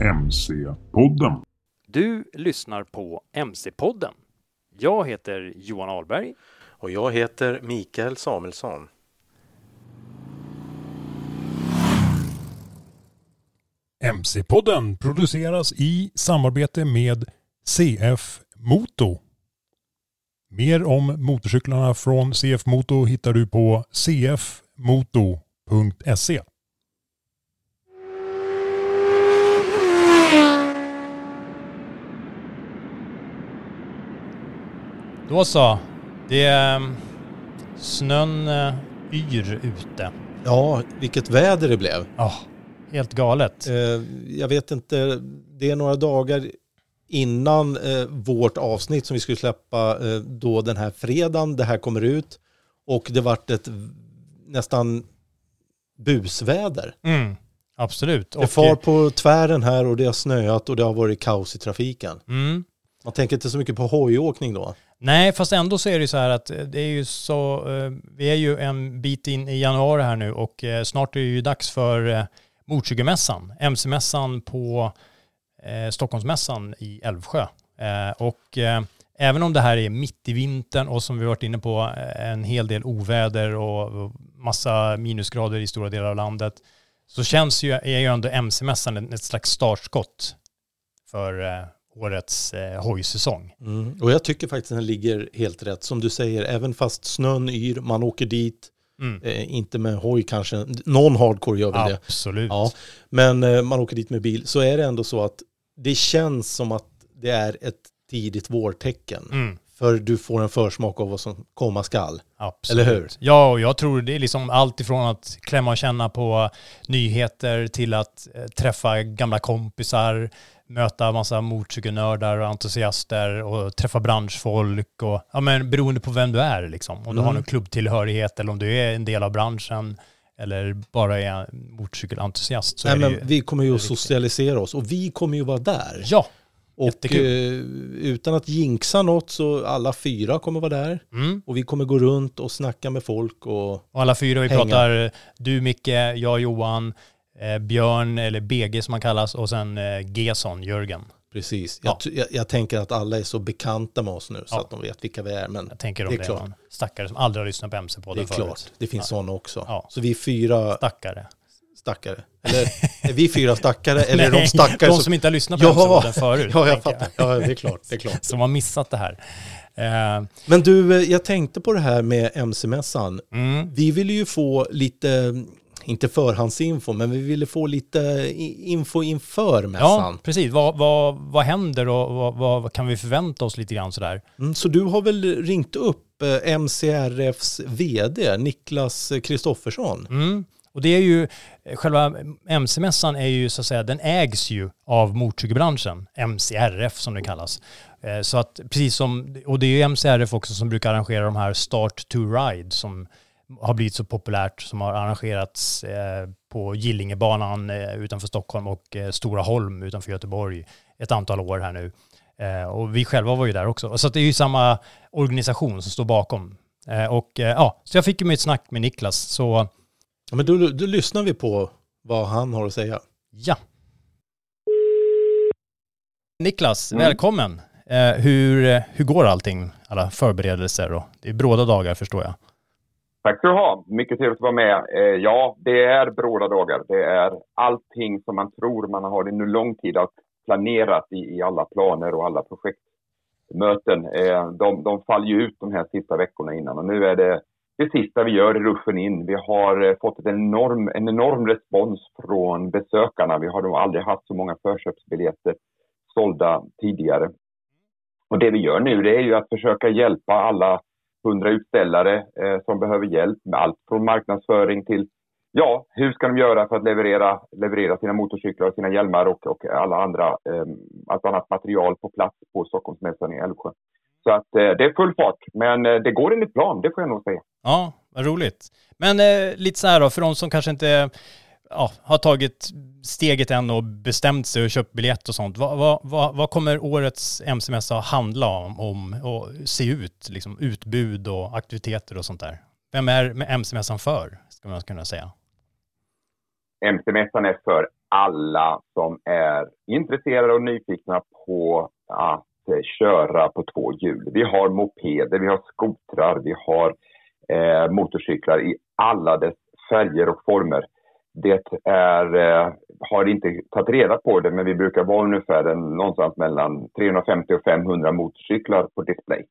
MC-podden. Du lyssnar på MC-podden. Jag heter Johan Ahlberg. Och jag heter Mikael Samuelsson. MC-podden produceras i samarbete med CF Moto. Mer om motorcyklarna från CF Moto hittar du på cfmoto.se. Då så. Det är snön eh, yr ute. Ja, vilket väder det blev. Ja, helt galet. Eh, jag vet inte, det är några dagar innan eh, vårt avsnitt som vi skulle släppa då den här fredagen det här kommer ut. Och det vart ett nästan busväder. Mm, absolut. Det far på tvären här och det har snöat och det har varit kaos i trafiken. Mm. Man tänker inte så mycket på hojåkning då. Nej, fast ändå så är det ju så här att eh, det är ju så, eh, vi är ju en bit in i januari här nu och eh, snart är det ju dags för motorcykelmässan, MC-mässan på Stockholmsmässan i Älvsjö. Och även om det här är mitt i vintern och som vi varit inne på en hel del oväder och, massa minusgrader i stora delar av landet så känns ju, är ju ändå MC-mässan ett slags startskott för årets eh, hojsäsong. Mm. Och jag tycker faktiskt den ligger helt rätt. Som du säger, även fast snön yr, man åker dit, Mm. eh, inte med hoj kanske, någon hardcore gör väl det. Absolut. Ja, men eh, man åker dit med bil, så är det ändå så att det känns som att det är ett tidigt vårtecken. Mm. För du får en försmak av vad som komma skall. Absolut. Eller hur? Ja, och jag tror det är liksom allt ifrån att klämma och känna på nyheter till att eh, träffa gamla kompisar, möta massa motorcykelnördar och entusiaster och träffa branschfolk och ja men beroende på vem du är liksom. Om du har Mm. någon klubbtillhörighet eller om du är en del av branschen eller bara är en motorcykelentusiast så Nej, men ju... vi kommer ju att socialisera oss och vi kommer ju vara där. Ja, och jättekul. eh, utan att jinxa något så alla fyra kommer vara där. mm. Och vi kommer gå runt och snacka med folk och Och alla fyra, vi Hänga. pratar du Micke, jag Johan, eh, Björn eller BG som han kallas och sen eh, Gesson, Jörgen. precis. Ja. Jag, t- jag, jag tänker att alla är så bekanta med oss nu så Ja. att de vet vilka vi är. Men Jag tänker om Det det är klart. någon stackare som aldrig har lyssnat på det MC-podden är förut. klart, det finns Ja. sådana också. Ja. Så vi är fyra Stackare. stackare. Eller är vi fyra stackare eller är de stackare? de som- som inte har lyssnat på Ja, MC-podden förut. Ja, jag fattar. Ja, det är klart. Det är klart. Som har missat det här. Eh, Men du, eh, jag tänkte på det här med MC-mässan. mm, Vi ville ju få lite, inte förhandsinfo, men vi ville få lite info inför ja, mässan. precis. Vad, vad, vad händer och vad, vad, kan vi förvänta oss lite grann sådär? Mm, så du har väl ringt upp eh, MCRFs vd, Niklas Kristoffersson? Mm. Och det är ju, själva MC-mässan är ju så att säga, den ägs ju av motorcykelbranschen, MCRF som det kallas. Eh, Så att precis som, och det är ju MCRF också som brukar arrangera de här Start to Ride som har blivit så populärt som har arrangerats eh, på Gillingebanan eh, utanför Stockholm och eh, Stora Holm utanför Göteborg ett antal år här nu. Och vi själva var ju där också. Så det är ju samma organisation som står bakom. Och ja, så jag fick ju mitt snack med Niklas. Så... Ja, men då, då lyssnar vi på vad han har att säga. Ja. Niklas, mm. välkommen. Hur, hur går allting? Alla förberedelser och det är bråda dagar förstår jag. Tack ska du ha. Mycket trevligt att vara med. Eh, ja, det är bråda dagar. Det är allting som man tror man har under lång tid att planerat i, i alla planer och alla projektmöten. Eh, de, de faller ju ut de här sista veckorna innan och nu är det det sista vi gör i ruschen in. Vi har eh, fått en enorm, en enorm respons från besökarna. Vi har nog aldrig haft så många förköpsbiljetter sålda tidigare. Och det vi gör nu det är ju att försöka hjälpa alla hundra utställare eh, som behöver hjälp med allt från marknadsföring till ja, hur ska de göra för att leverera, leverera sina motorcyklar, sina hjälmar och, och alla andra, eh, allt annat material på plats på Stockholmsmässan i Älvsjö. Så att eh, det är full fart, men eh, det går enligt plan, det får jag nog säga. Ja, vad roligt. Men eh, lite så här då, för de som kanske inte ja, har tagit steget än och bestämt sig och köpt biljett och sånt. Vad, vad, vad, vad kommer årets MC-mässa handla om, om och se ut? Liksom utbud och aktiviteter och sånt där. Vem är MC-mässan för, ska man kunna säga? MC-mässan är för alla som är intresserade och nyfikna på att eh, köra på två hjul. Vi har mopeder, vi har skotrar, vi har eh, motorcyklar i alla dess färger och former. Det är, eh, har inte tagit reda på det, men vi brukar vara ungefär en, någonstans mellan 350 och 500 motorcyklar på display.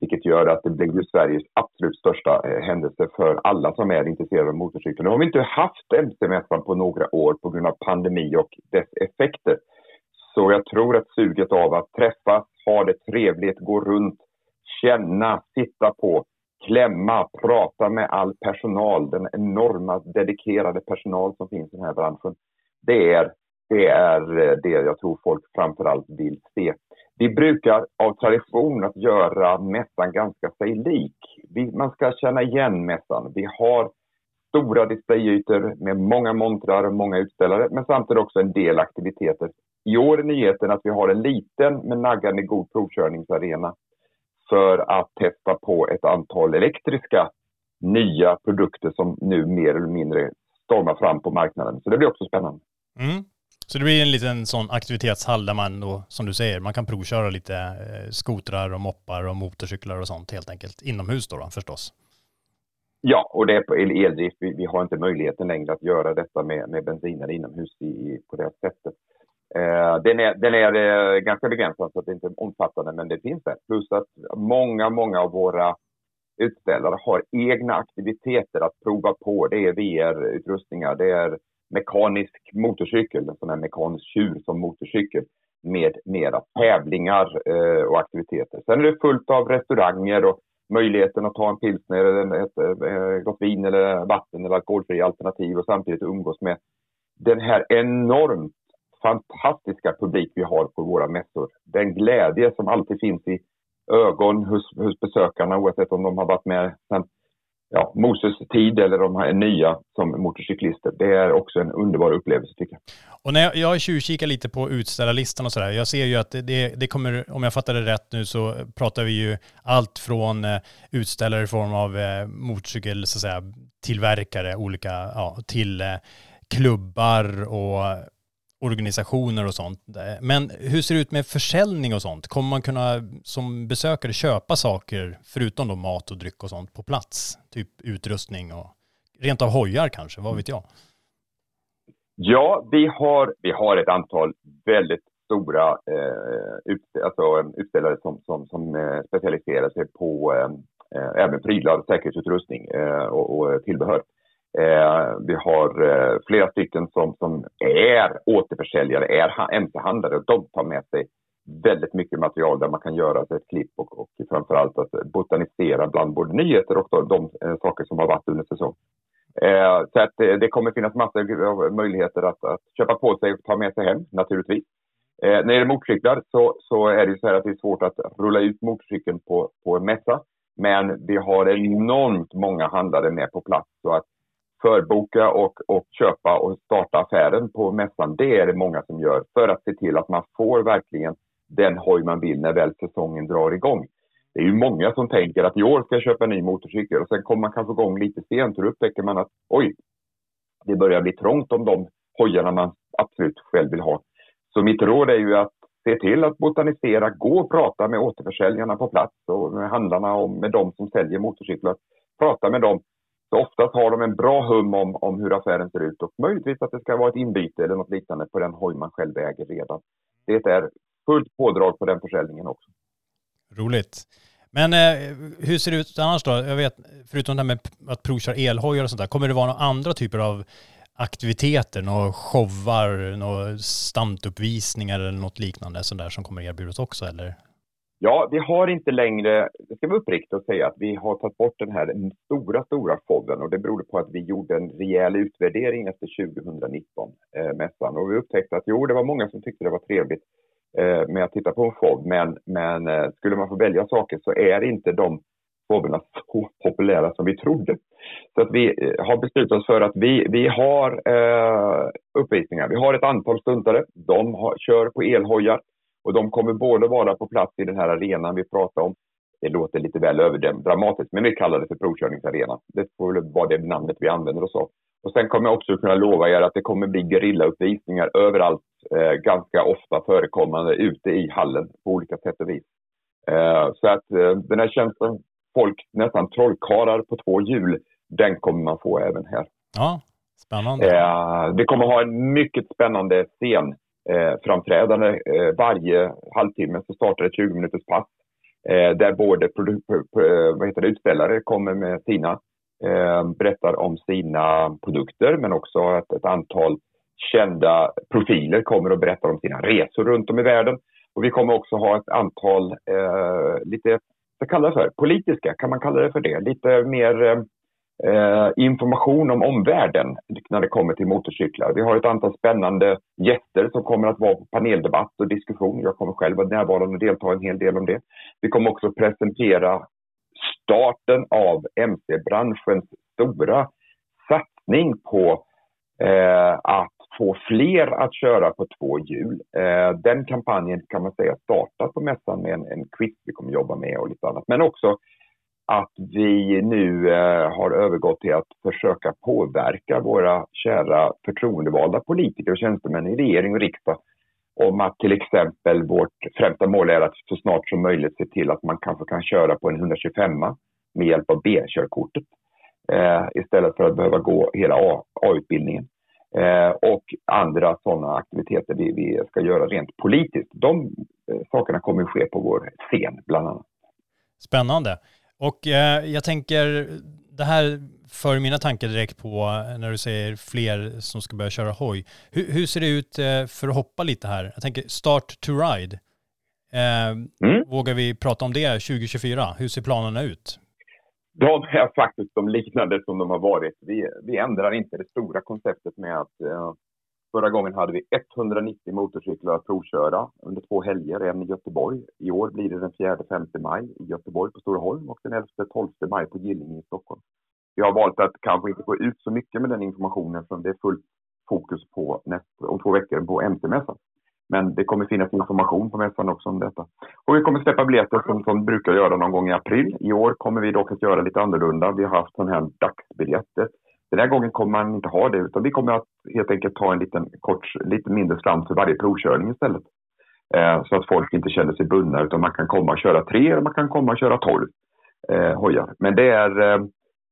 Vilket gör att det blir Sveriges absolut största eh, händelse för alla som är intresserade av motorcyklar. Nu har vi inte haft MC-mässan på några år på grund av pandemi och dess effekter. Så jag tror att suget av att träffas, ha det trevligt, gå runt, känna, sitta på, klämma, prata med all personal, den enorma dedikerade personal som finns i den här branschen. Det är det, är eh, det jag tror folk framförallt vill se. Vi brukar av tradition att göra mässan ganska sig lik. Vi, man ska känna igen mässan. Vi har stora displayytor med många montrar och många utställare, men samtidigt också en del aktiviteter. I år är nyheten att vi har en liten men naggande god provkörningsarena för att testa på ett antal elektriska nya produkter som nu mer eller mindre stormar fram på marknaden. Så det blir också spännande. Mm. Så det blir en liten sån aktivitetshall där man då, som du säger, man kan provköra lite eh, skotrar och moppar och motorcyklar och sånt helt enkelt inomhus då, då förstås. Ja, och det är på eldrift. Vi, vi, har inte möjligheten längre att göra detta med, med bensinen inomhus i, på det sättet. Eh, den är, den är eh, ganska begränsad så att det inte är omfattande, men det finns där. Plus att många, många av våra utställare har egna aktiviteter att prova på. Det är VR-utrustningar, det är mekanisk motorcykel, en sån här mekanisk tjur som motorcykel med mera tävlingar eh, och aktiviteter. Sen är det fullt av restauranger och möjligheten att ta en pilsner, eller ett, eh, ett gott vin eller vatten eller alkoholfria alternativ och samtidigt umgås med den här enormt fantastiska publik vi har på våra mässor. Den glädje som alltid finns i ögon hos, hos besökarna oavsett om de har varit med sedan ja, Moses tid eller de är nya som motorcyklister. Det är också en underbar upplevelse tycker jag. Och när jag, jag tjuvkikar lite på utställarlistan och sådär, jag ser ju att det, det kommer, om jag fattar det rätt nu så pratar vi ju allt från eh, utställare i form av eh, motorcykel, så att säga, tillverkare, olika, ja, till eh, klubbar och organisationer och sånt. Men hur ser det ut med försäljning och sånt? Kommer man kunna som besökare köpa saker förutom då mat och dryck och sånt på plats? Typ utrustning och rent av hojar kanske, vad vet jag? Ja, vi har, vi har ett antal väldigt stora eh, ut, alltså, um, utställare som, som, som eh, specialiserar sig på eh, eh även prylar, säkerhetsutrustning eh, och, och tillbehör. Eh, vi har eh, flera stycken som, som är återförsäljare, är mc-handlare och de tar med sig väldigt mycket material där man kan göra ett klipp och, och framförallt att botanisera bland både nyheter och de, de eh, saker som har varit under säsong. Eh, så att det, det kommer finnas massor av möjligheter att, att köpa på sig och ta med sig hem naturligtvis. Eh, när det gäller motorcyklar så, så är det så här att det är svårt att rulla ut motorcykeln på, på en mässa. Men vi har enormt många handlare med på plats. Så att förboka och, och köpa och starta affären på mässan, det är det många som gör för att se till att man får verkligen den hoj man vill när väl säsongen drar igång. Det är ju många som tänker att i år ska jag köpa en ny motorcykel och sen kommer man kanske igång lite sent och då upptäcker man att oj, det börjar bli trångt om de hojarna man absolut själv vill ha. Så mitt råd är ju att se till att botanisera, gå och prata med återförsäljarna på plats och med handlarna och med de som säljer motorcyklar. Prata med dem. Så oftast har de en bra hum om, om hur affären ser ut och möjligtvis att det ska vara ett inbyte eller något liknande på den hoj man själv äger redan. Det är fullt pådrag på den försäljningen också. Roligt. Men eh, hur ser det ut annars då? Jag vet, förutom det här med att provköra elhojar och sånt där, kommer det vara några andra typer av aktiviteter, några showar, några stamtuppvisningar eller något liknande sånt där som kommer erbjudas också eller? Ja, vi har inte längre, det ska vara uppriktigt och säga att vi har tagit bort den här stora, stora fonden och det berodde på att vi gjorde en rejäl utvärdering efter 2019, eh, mässan. Och vi upptäckte att jo, det var många som tyckte det var trevligt eh, med att titta på en FOB, men, men eh, skulle man få välja saker så är inte de FOBerna så populära som vi trodde. Så att vi eh, har beslutat oss för att vi, vi har eh, uppvisningar. Vi har ett antal stuntare. De har, kör på elhojar och de kommer både vara på plats i den här arenan vi pratar om. Det låter lite väl överdramatiskt, men vi kallar det för provkörningsarena. Det får väl vara det namnet vi använder oss av. Och sen kommer jag också kunna lova er att det kommer bli gerillauppvisningar överallt, eh, ganska ofta förekommande ute i hallen på olika sätt och vis. Eh, så att eh, den här tjänsten, folk nästan trollkarlar på två hjul, den kommer man få även här. Ja, spännande. Eh, vi kommer ha en mycket spännande scen eh, framträdande. Eh, varje halvtimme så startar ett 20 minuters pass eh, där både vad heter det, utställare kommer med sina, eh, berättar om sina produkter men också att ett antal kända profiler kommer och berättar om sina resor runt om i världen. Och vi kommer också ha ett antal eh, lite, vad kallar det för, politiska, kan man kalla det för det? Lite mer eh, Eh, information om omvärlden när det kommer till motorcyklar. Vi har ett antal spännande gäster som kommer att vara på paneldebatt och diskussion. Jag kommer själv vara närvarande och delta en hel del om det. Vi kommer också presentera starten av mc-branschens stora satsning på eh, att få fler att köra på två hjul. Eh, den kampanjen kan man säga startar på mässan med en, en quiz vi kommer jobba med och lite annat. Men också att vi nu eh, har övergått till att försöka påverka våra kära förtroendevalda politiker och tjänstemän i regering och riksdag om att till exempel vårt främsta mål är att så snart som möjligt se till att man kanske kan köra på en 125 med hjälp av B-körkortet eh, istället för att behöva gå hela A-utbildningen. Eh, och andra sådana aktiviteter vi, vi ska göra rent politiskt. De eh, sakerna kommer att ske på vår scen bland annat. Spännande. Och eh, jag tänker, det här för mina tankar direkt på eh, när du säger fler som ska börja köra hoj. Hur, hur ser det ut eh, för att hoppa lite här? Jag tänker start to ride. Eh, mm. Vågar vi prata om det 2024? Hur ser planerna ut? De är faktiskt de liknande som de har varit. Vi, vi ändrar inte det stora konceptet med att eh, Förra gången hade vi 190 motorcyklar att provköra under två helger, en i Göteborg. I år blir det den 4-5 maj i Göteborg på Stora Holm och den 11-12 maj på Gillinge i Stockholm. Vi har valt att kanske inte gå ut så mycket med den informationen för det är fullt fokus på näst, om två veckor på MC-mässan. Men det kommer finnas information på mässan också om detta. Och vi kommer släppa biljetter som, som brukar göra någon gång i april. I år kommer vi dock att göra lite annorlunda. Vi har haft sån här dagsbiljetter den här gången kommer man inte ha det utan vi kommer att helt enkelt ta en liten kort, lite mindre slant för varje provkörning istället. Eh, så att folk inte känner sig bundna utan man kan komma och köra tre eller man kan komma och köra tolv eh, hojar. Men det är eh,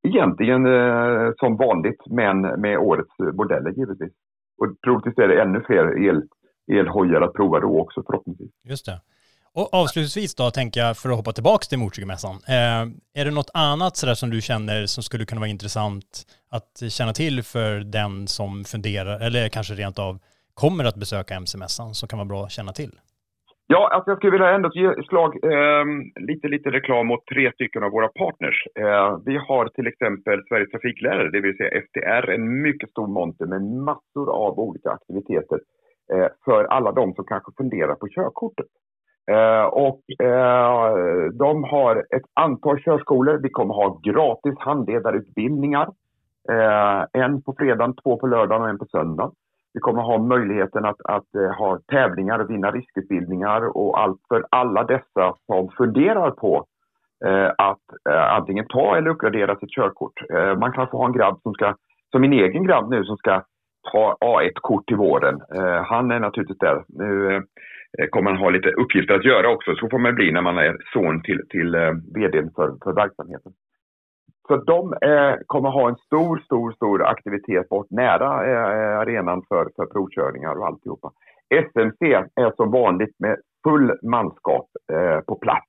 egentligen eh, som vanligt men med årets modeller givetvis. Och troligtvis är det ännu fler el, elhojar att prova då också förhoppningsvis. Just det. Och avslutningsvis då, tänker jag, för att hoppa tillbaka till motorcykelmässan. Eh, är det något annat sådär som du känner som skulle kunna vara intressant att känna till för den som funderar, eller kanske rent av kommer att besöka MC-mässan, som kan vara bra att känna till? Ja, alltså jag skulle vilja ändå ge slag, eh, lite, lite reklam mot tre stycken av våra partners. Eh, vi har till exempel Sveriges Trafiklärare, det vill säga FTR, en mycket stor monter med massor av olika aktiviteter eh, för alla de som kanske funderar på körkortet. Eh, och eh, de har ett antal körskolor. Vi kommer ha gratis handledarutbildningar. Eh, en på fredagen, två på lördagen och en på söndagen. Vi kommer ha möjligheten att, att eh, ha tävlingar och vinna riskutbildningar och allt för alla dessa som funderar på eh, att eh, antingen ta eller uppgradera sitt körkort. Eh, man kan få ha en grabb som ska, som min egen grabb nu, som ska ta A1-kort till våren. Eh, han är naturligtvis där. Nu eh, kommer han ha lite uppgifter att göra också. Så får man bli när man är son till, till eh, vd för, för verksamheten. Så de eh, kommer ha en stor, stor, stor aktivitet bort nära eh, arenan för, för provkörningar och alltihopa. SMC är som vanligt med full manskap eh, på plats.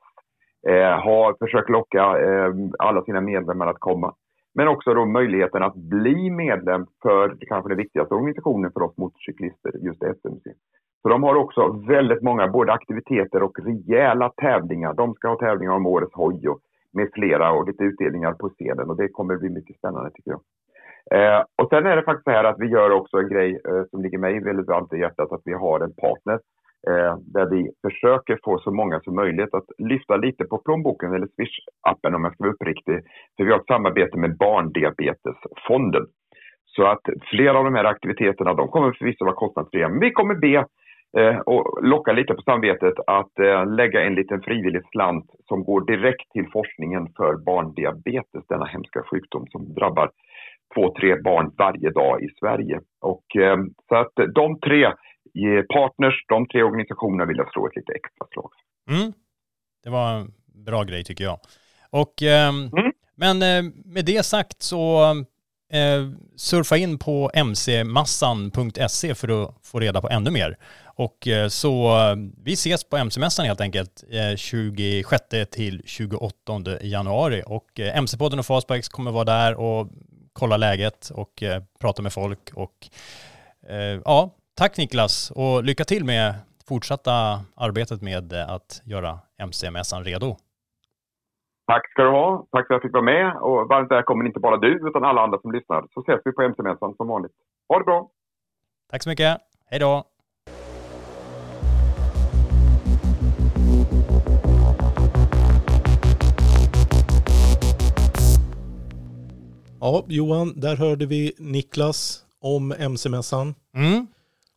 Eh, har försökt locka eh, alla sina medlemmar att komma. Men också då möjligheten att bli medlem för kanske den viktigaste organisationen för oss motorcyklister, just SMC. Så de har också väldigt många både aktiviteter och rejäla tävlingar. De ska ha tävlingar om årets hoj och med flera och lite utdelningar på scenen och det kommer bli mycket spännande tycker jag. Eh, och sen är det faktiskt så här att vi gör också en grej eh, som ligger mig väldigt varmt i hjärtat, att vi har en partner eh, där vi försöker få så många som möjligt att lyfta lite på plånboken eller Swish-appen om jag ska vara uppriktig. För vi har ett samarbete med Barndiabetesfonden. Så att flera av de här aktiviteterna, de kommer förvisso vara kostnadsfria, men vi kommer be eh, och locka lite på samvetet att eh, lägga en liten frivillig slant som går direkt till forskningen för barndiabetes, denna hemska sjukdom som drabbar två, tre barn varje dag i Sverige. Och, eh, så att de tre partners, de tre organisationerna vill jag slå ett lite extra slag mm. Det var en bra grej tycker jag. Och, ehm, mm. Men eh, med det sagt så eh, surfa in på mcmassan.se för att få reda på ännu mer. Och eh, så eh, vi ses på MC-mässan helt enkelt 26 eh, till 28 januari och MC-podden och Fastbikes kommer vara där och kolla läget och prata med folk och ja, tack Niklas och lycka till med fortsatta arbetet med att göra MC-mässan redo. Tack ska du ha. Tack för att jag fick vara med och varmt välkommen inte bara du utan alla andra som lyssnar. Så ses vi på MC-mässan som vanligt. Ha det bra! Tack så mycket. Hej då! Ja, Johan, där hörde vi Niklas om MC-mässan. Mm.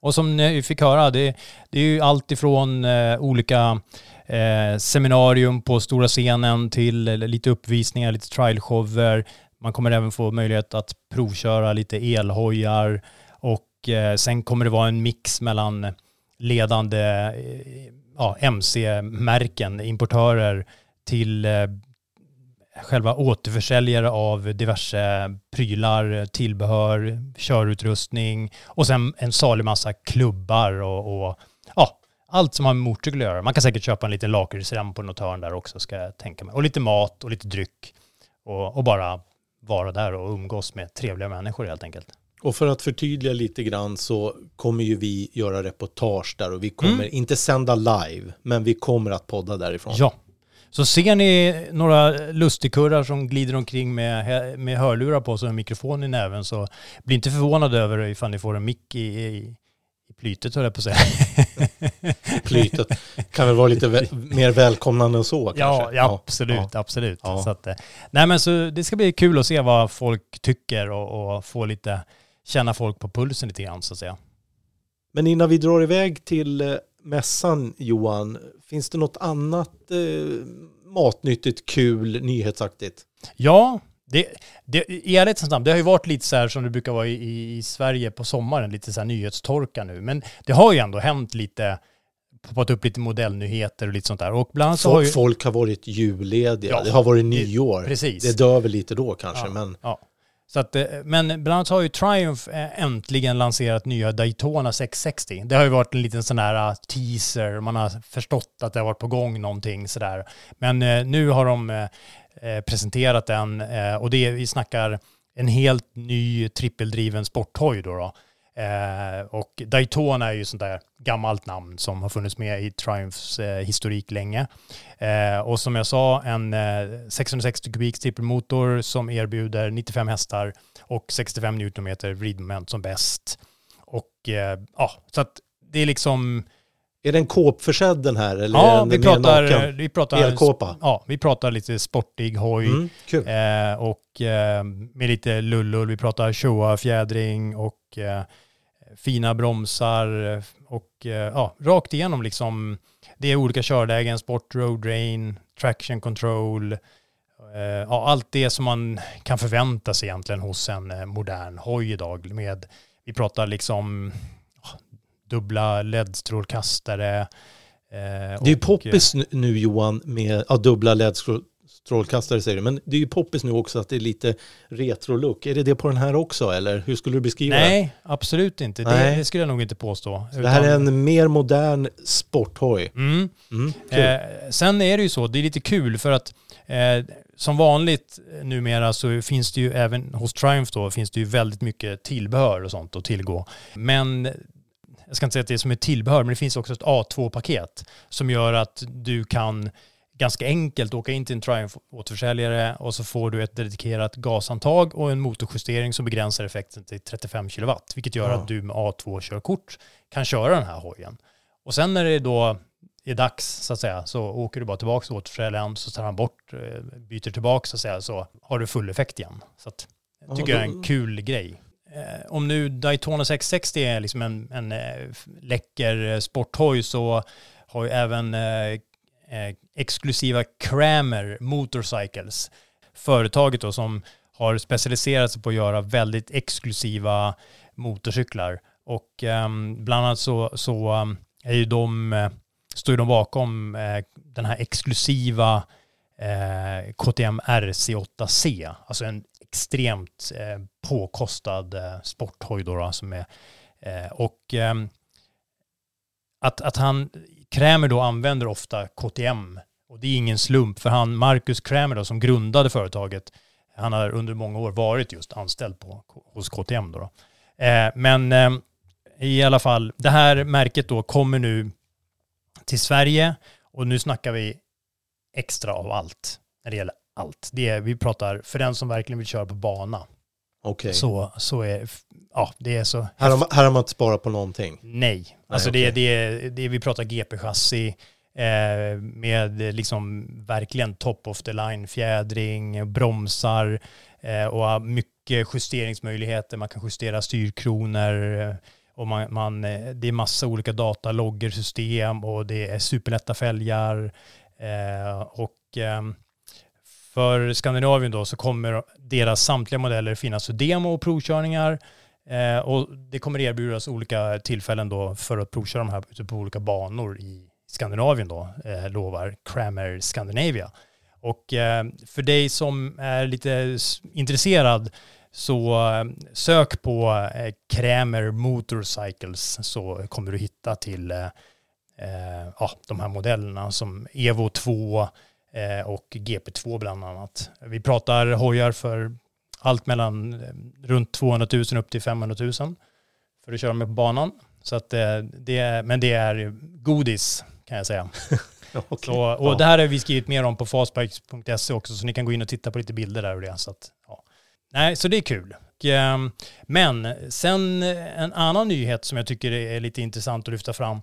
Och som ni fick höra, det, det är ju allt ifrån eh, olika eh, seminarium på stora scenen till eh, lite uppvisningar, lite trialshower. Man kommer även få möjlighet att provköra lite elhojar och eh, sen kommer det vara en mix mellan ledande eh, ja, MC-märken, importörer till eh, själva återförsäljare av diverse prylar, tillbehör, körutrustning och sen en salig massa klubbar och, och ja, allt som har med motorcykel att göra. Man kan säkert köpa en liten lakritsrem på något hörn där också ska jag tänka mig. Och lite mat och lite dryck och, och bara vara där och umgås med trevliga människor helt enkelt. Och för att förtydliga lite grann så kommer ju vi göra reportage där och vi kommer mm. inte sända live, men vi kommer att podda därifrån. Ja, så ser ni några lustigkurrar som glider omkring med, med hörlurar på sig och en mikrofon i näven så bli inte förvånade över ifall ni får en mick i, i, i plytet höll jag på att säga. plytet kan väl vara lite vä mer välkomnande än så kanske? Ja, ja absolut, ja. absolut. Ja. Så att, eh, nej men så det ska bli kul att se vad folk tycker och, och få lite, känna folk på pulsen lite grann så att säga. Men innan vi drar iväg till eh, mässan Johan, finns det något annat eh, matnyttigt, kul, nyhetsaktigt? Ja, det, det, i ärlighetens namn, det har ju varit lite så här som det brukar vara i, i Sverige på sommaren, lite så här nyhetstorka nu. Men det har ju ändå hänt lite, poppat upp lite modellnyheter och lite sånt där. Och bland så har ju... Folk har varit jullediga, ja, det har varit nyår. Precis. Det dör väl lite då kanske, ja, men... Ja. Så att, eh, men bland annat har ju Triumph eh, äntligen lanserat nya Daytona 660. Det har ju varit en liten sån här eh, teaser, man har förstått att det har varit på gång någonting sådär. Men nu har de presenterat den och det vi snackar en helt ny trippeldriven sporthoj då. då. Eh, och Daytona är ju sånt där gammalt namn som har funnits med i Triumphs eh, historik länge. Eh, och som jag sa, en 660 kubiks trippelmotor som erbjuder 95 hästar och 65 Nm vridmoment som bäst. Och ja, så att det är liksom Är den kåpförsedd den här? Eller Ja, den vi pratar, vi pratar, Elkåpa? ja, vi pratar lite sportig hoj Mm, eh, och eh, med lite lullull. Vi pratar Showa-fjädring och eh, fina bromsar eh, och eh, ja, rakt igenom liksom. Det är olika körlägen, sport, road rain, traction control, eh, ja, allt det som man kan förvänta sig egentligen hos en modern hoj idag med, vi pratar liksom dubbla LED-strålkastare. Det är ju poppis nu- nu Johan med ja, dubbla LED-strålkastare säger du. Men det är ju poppis nu också att det är lite retro-look. Är det det på den här också eller hur skulle du beskriva det? Nej, absolut inte. Det, Nej. det skulle jag nog inte påstå. Det här är Utan- en mer modern sporthoj. Mm. Mm. Eh, sen är det ju så, det är lite kul för att eh, som vanligt numera så finns det ju även hos Triumph då finns det ju väldigt mycket tillbehör och sånt att tillgå. Men jag ska inte säga att det är som ett tillbehör, men det finns också ett A2-paket som gör att du kan ganska enkelt åka in till en Triumph återförsäljare och så får du ett dedikerat gasantag och en motorjustering som begränsar effekten till 35 kW, vilket gör Ja. att du med A2-körkort kan köra den här hojen. Och sen när det då är dags så att säga så åker du bara tillbaka till återförsäljaren så tar han bort, eh, byter tillbaka så att säga så har du full effekt igen. Så att, jag Ja, tycker jag är en kul grej. Eh, om nu Daytona 660 är liksom en, en eh, läcker sporthoj så har ju även Eh, exklusiva Kramer Motorcycles, företaget då som har specialiserat sig på att göra väldigt exklusiva motorcyklar. Och um, bland annat så, så um, är ju de, eh, står ju de bakom uh, den här exklusiva uh, KTM RC8C, alltså en extremt påkostad sporthoj då, då som är, och um, att, att han, Krämer då använder ofta KTM och det är ingen slump för han, Marcus Krämer då som grundade företaget, han har under många år varit just anställd på, hos KTM då. då. Eh, men eh, i alla fall, det här märket då kommer nu till Sverige och nu snackar vi extra av allt när det gäller allt. Det är, vi pratar, för den som verkligen vill köra på bana, Okej. så, så är ja, det är så Här, har man, här har man inte sparat på någonting. Nej, alltså okej. det, det, det, vi pratar GP-chassi eh, med liksom verkligen top of the line fjädring, bromsar eh, och mycket justeringsmöjligheter. Man kan justera styrkronor eh, och man, man, eh, det är massa olika dataloggersystem och det är superlätta fälgar eh, och ehm, för Skandinavien då så kommer deras samtliga modeller finnas för demo och provkörningar. Eh, och det kommer erbjudas olika tillfällen då för att provköra de här ute på olika banor i Skandinavien då, eh, lovar Kramer Scandinavia. Och eh, för dig som är lite intresserad så eh, sök på eh, Kramer Motorcycles så kommer du hitta till eh, eh, ja, de här modellerna som Evo 2 och GP2 bland annat. Vi pratar hojar för allt mellan eh, runt 200 000 upp till 500 000 för att köra med på banan. Så att, eh, det är, men det är godis kan jag säga. Okej. Så, och Ja. det här har vi skrivit mer om på fastbikes.se också så ni kan gå in och titta på lite bilder där och det. Så, att, ja. Nej, så det är kul. Men sen eh, en annan nyhet som jag tycker är lite intressant att lyfta fram.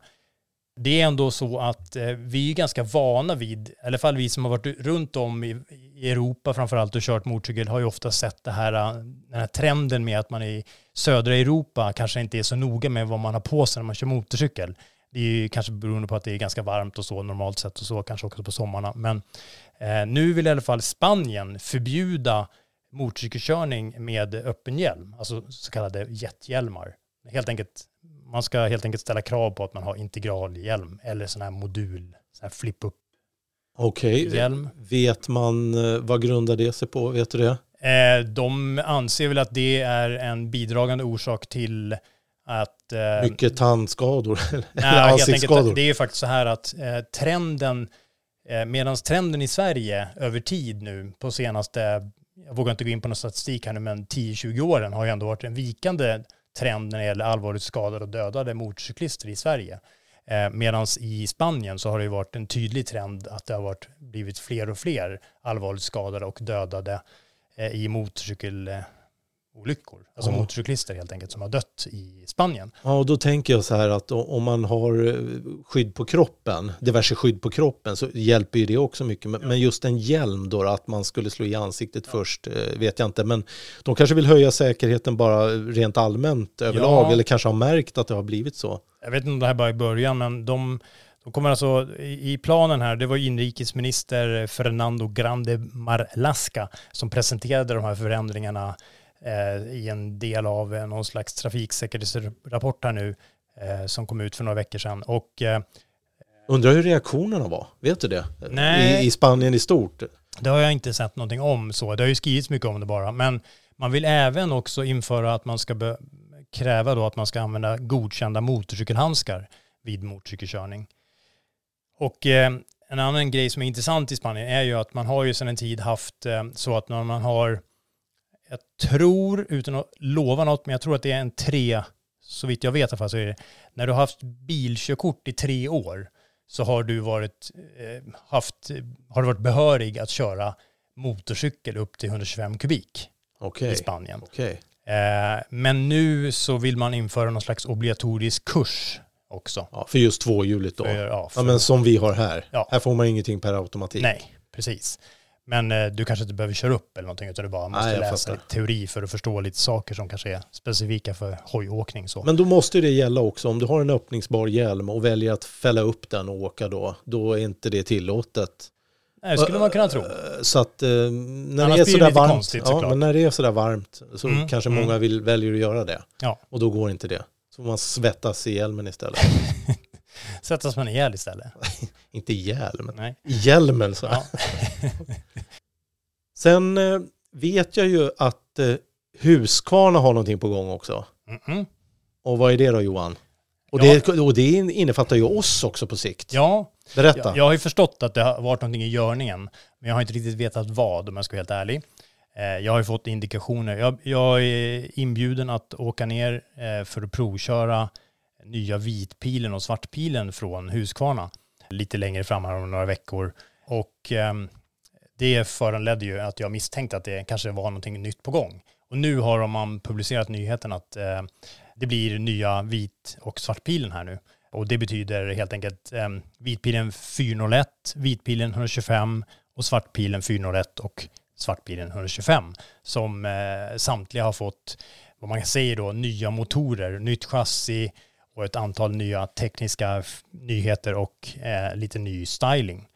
Det är ändå så att eh, vi är ganska vana vid, i alla fall vi som har varit runt om i, i Europa framförallt och kört motorcykel har ju ofta sett det här, eh, den här trenden med att man i södra Europa kanske inte är så noga med vad man har på sig när man kör motorcykel. Det är ju kanske beroende på att det är ganska varmt och så normalt sett och så kanske också på sommarna. Men eh, nu vill i alla fall Spanien förbjuda motorcykelkörning med öppen hjälm, alltså så kallade jethjälmar. Helt enkelt, man ska helt enkelt ställa krav på att man har integralhjälm eller sån här modul, sån här flip-up Okej. hjälm. Vet man eh, vad grundar det sig på? Vet du det? Eh, de anser väl att det är en bidragande orsak till att... Eh, Mycket tandskador eller nej, ansiktsskador? det är ju faktiskt så här att eh, trenden, eh, medan trenden i Sverige över tid nu på senaste, jag vågar inte gå in på någon statistik här nu, men 10-20 åren har ju ändå varit en vikande trend när det gäller allvarligt skadade och dödade motorcyklister i Sverige. Eh, Medan i Spanien så har det ju varit en tydlig trend att det har varit, blivit fler och fler allvarligt skadade och dödade eh, i motorcykel, eh, olyckor. Alltså Ja. motorcyklister helt enkelt som har dött i Spanien. Ja, och då tänker jag så här att om man har eh, skydd på kroppen, diverse skydd på kroppen, så hjälper ju det också mycket. Men, men just en hjälm då, att man skulle slå i ansiktet först, eh, vet jag inte. Men de kanske vill höja säkerheten bara rent allmänt överlag, Ja. eller kanske har märkt att det har blivit så. Jag vet inte om det här bara är början, men de, de kommer alltså i planen här, det var inrikesminister Fernando Grande Marlaska som presenterade de här förändringarna i en del av eh, någon slags trafiksäkerhetsrapport här nu eh, som kom ut för några veckor sedan. Och eh, Undrar hur reaktionerna var, vet du det? Nej. I, I Spanien i stort. Det har jag inte sett någonting om så. Det har ju skrivits mycket om det bara. Men man vill även också införa att man ska kräva då att man ska använda godkända motorcykelhandskar vid motorcykelkörning. Och eh, en annan grej som är intressant i Spanien är ju att man har ju sedan en tid haft eh, så att när man har, jag tror, utan att lova något, men jag tror att det är en tre, så vitt jag vet i alla fall så är det, när du har haft bilkörkort i tre år så har du varit, eh, haft, har du varit behörig att köra motorcykel upp till 125 kubik Okej. i Spanien. Okej. Eh, men nu så vill man införa någon slags obligatorisk kurs också. Ja, för just tvåhjuligt då. För- ja, ja, för- men som vi har här. Ja. Här får man ingenting per automatik. Nej, precis. Men eh, du kanske inte behöver köra upp eller någonting utan du bara måste Nej, läsa fattar. lite teori för att förstå lite saker som kanske är specifika för hojåkning. Så. Men då måste det gälla också, om du har en öppningsbar hjälm och väljer att fälla upp den och åka då, då är inte det tillåtet. Nej, det skulle man kunna tro. Eh, Så att eh, när Annars det är sådär varmt, konstigt, ja, men när det är sådär varmt så Mm, kanske mm. många vill, väljer att göra det. Ja. Och då går inte det. Så får man svettas i hjälmen istället. Sättas man ihjäl istället. inte i hjälmen, Nej. i hjälmen så. Ja. Sen eh, vet jag ju att eh, Husqvarna har någonting på gång också. Mhm. Och vad är det då Johan? Och, Ja. det, och det innefattar ju oss också på sikt. Ja, Berätta. jag, jag har ju förstått att det har varit någonting i görningen, men jag har inte riktigt vetat vad om jag ska vara helt ärlig. Eh, Jag har ju fått indikationer. Jag, jag är inbjuden att åka ner för att provköra nya vitpilen och svartpilen från Husqvarna lite längre fram här om några veckor. Och ehm, det föranledde ju att jag misstänkte att det kanske var någonting nytt på gång. Och nu har man publicerat nyheten att eh, det blir nya vit och svartpilen här nu. Och det betyder helt enkelt eh, vitpilen 401, vitpilen 125 och svartpilen 401 och svartpilen 125 som eh, samtliga har fått, vad man säger då, nya motorer, nytt chassi och ett antal nya tekniska nyheter och eh, lite ny styling.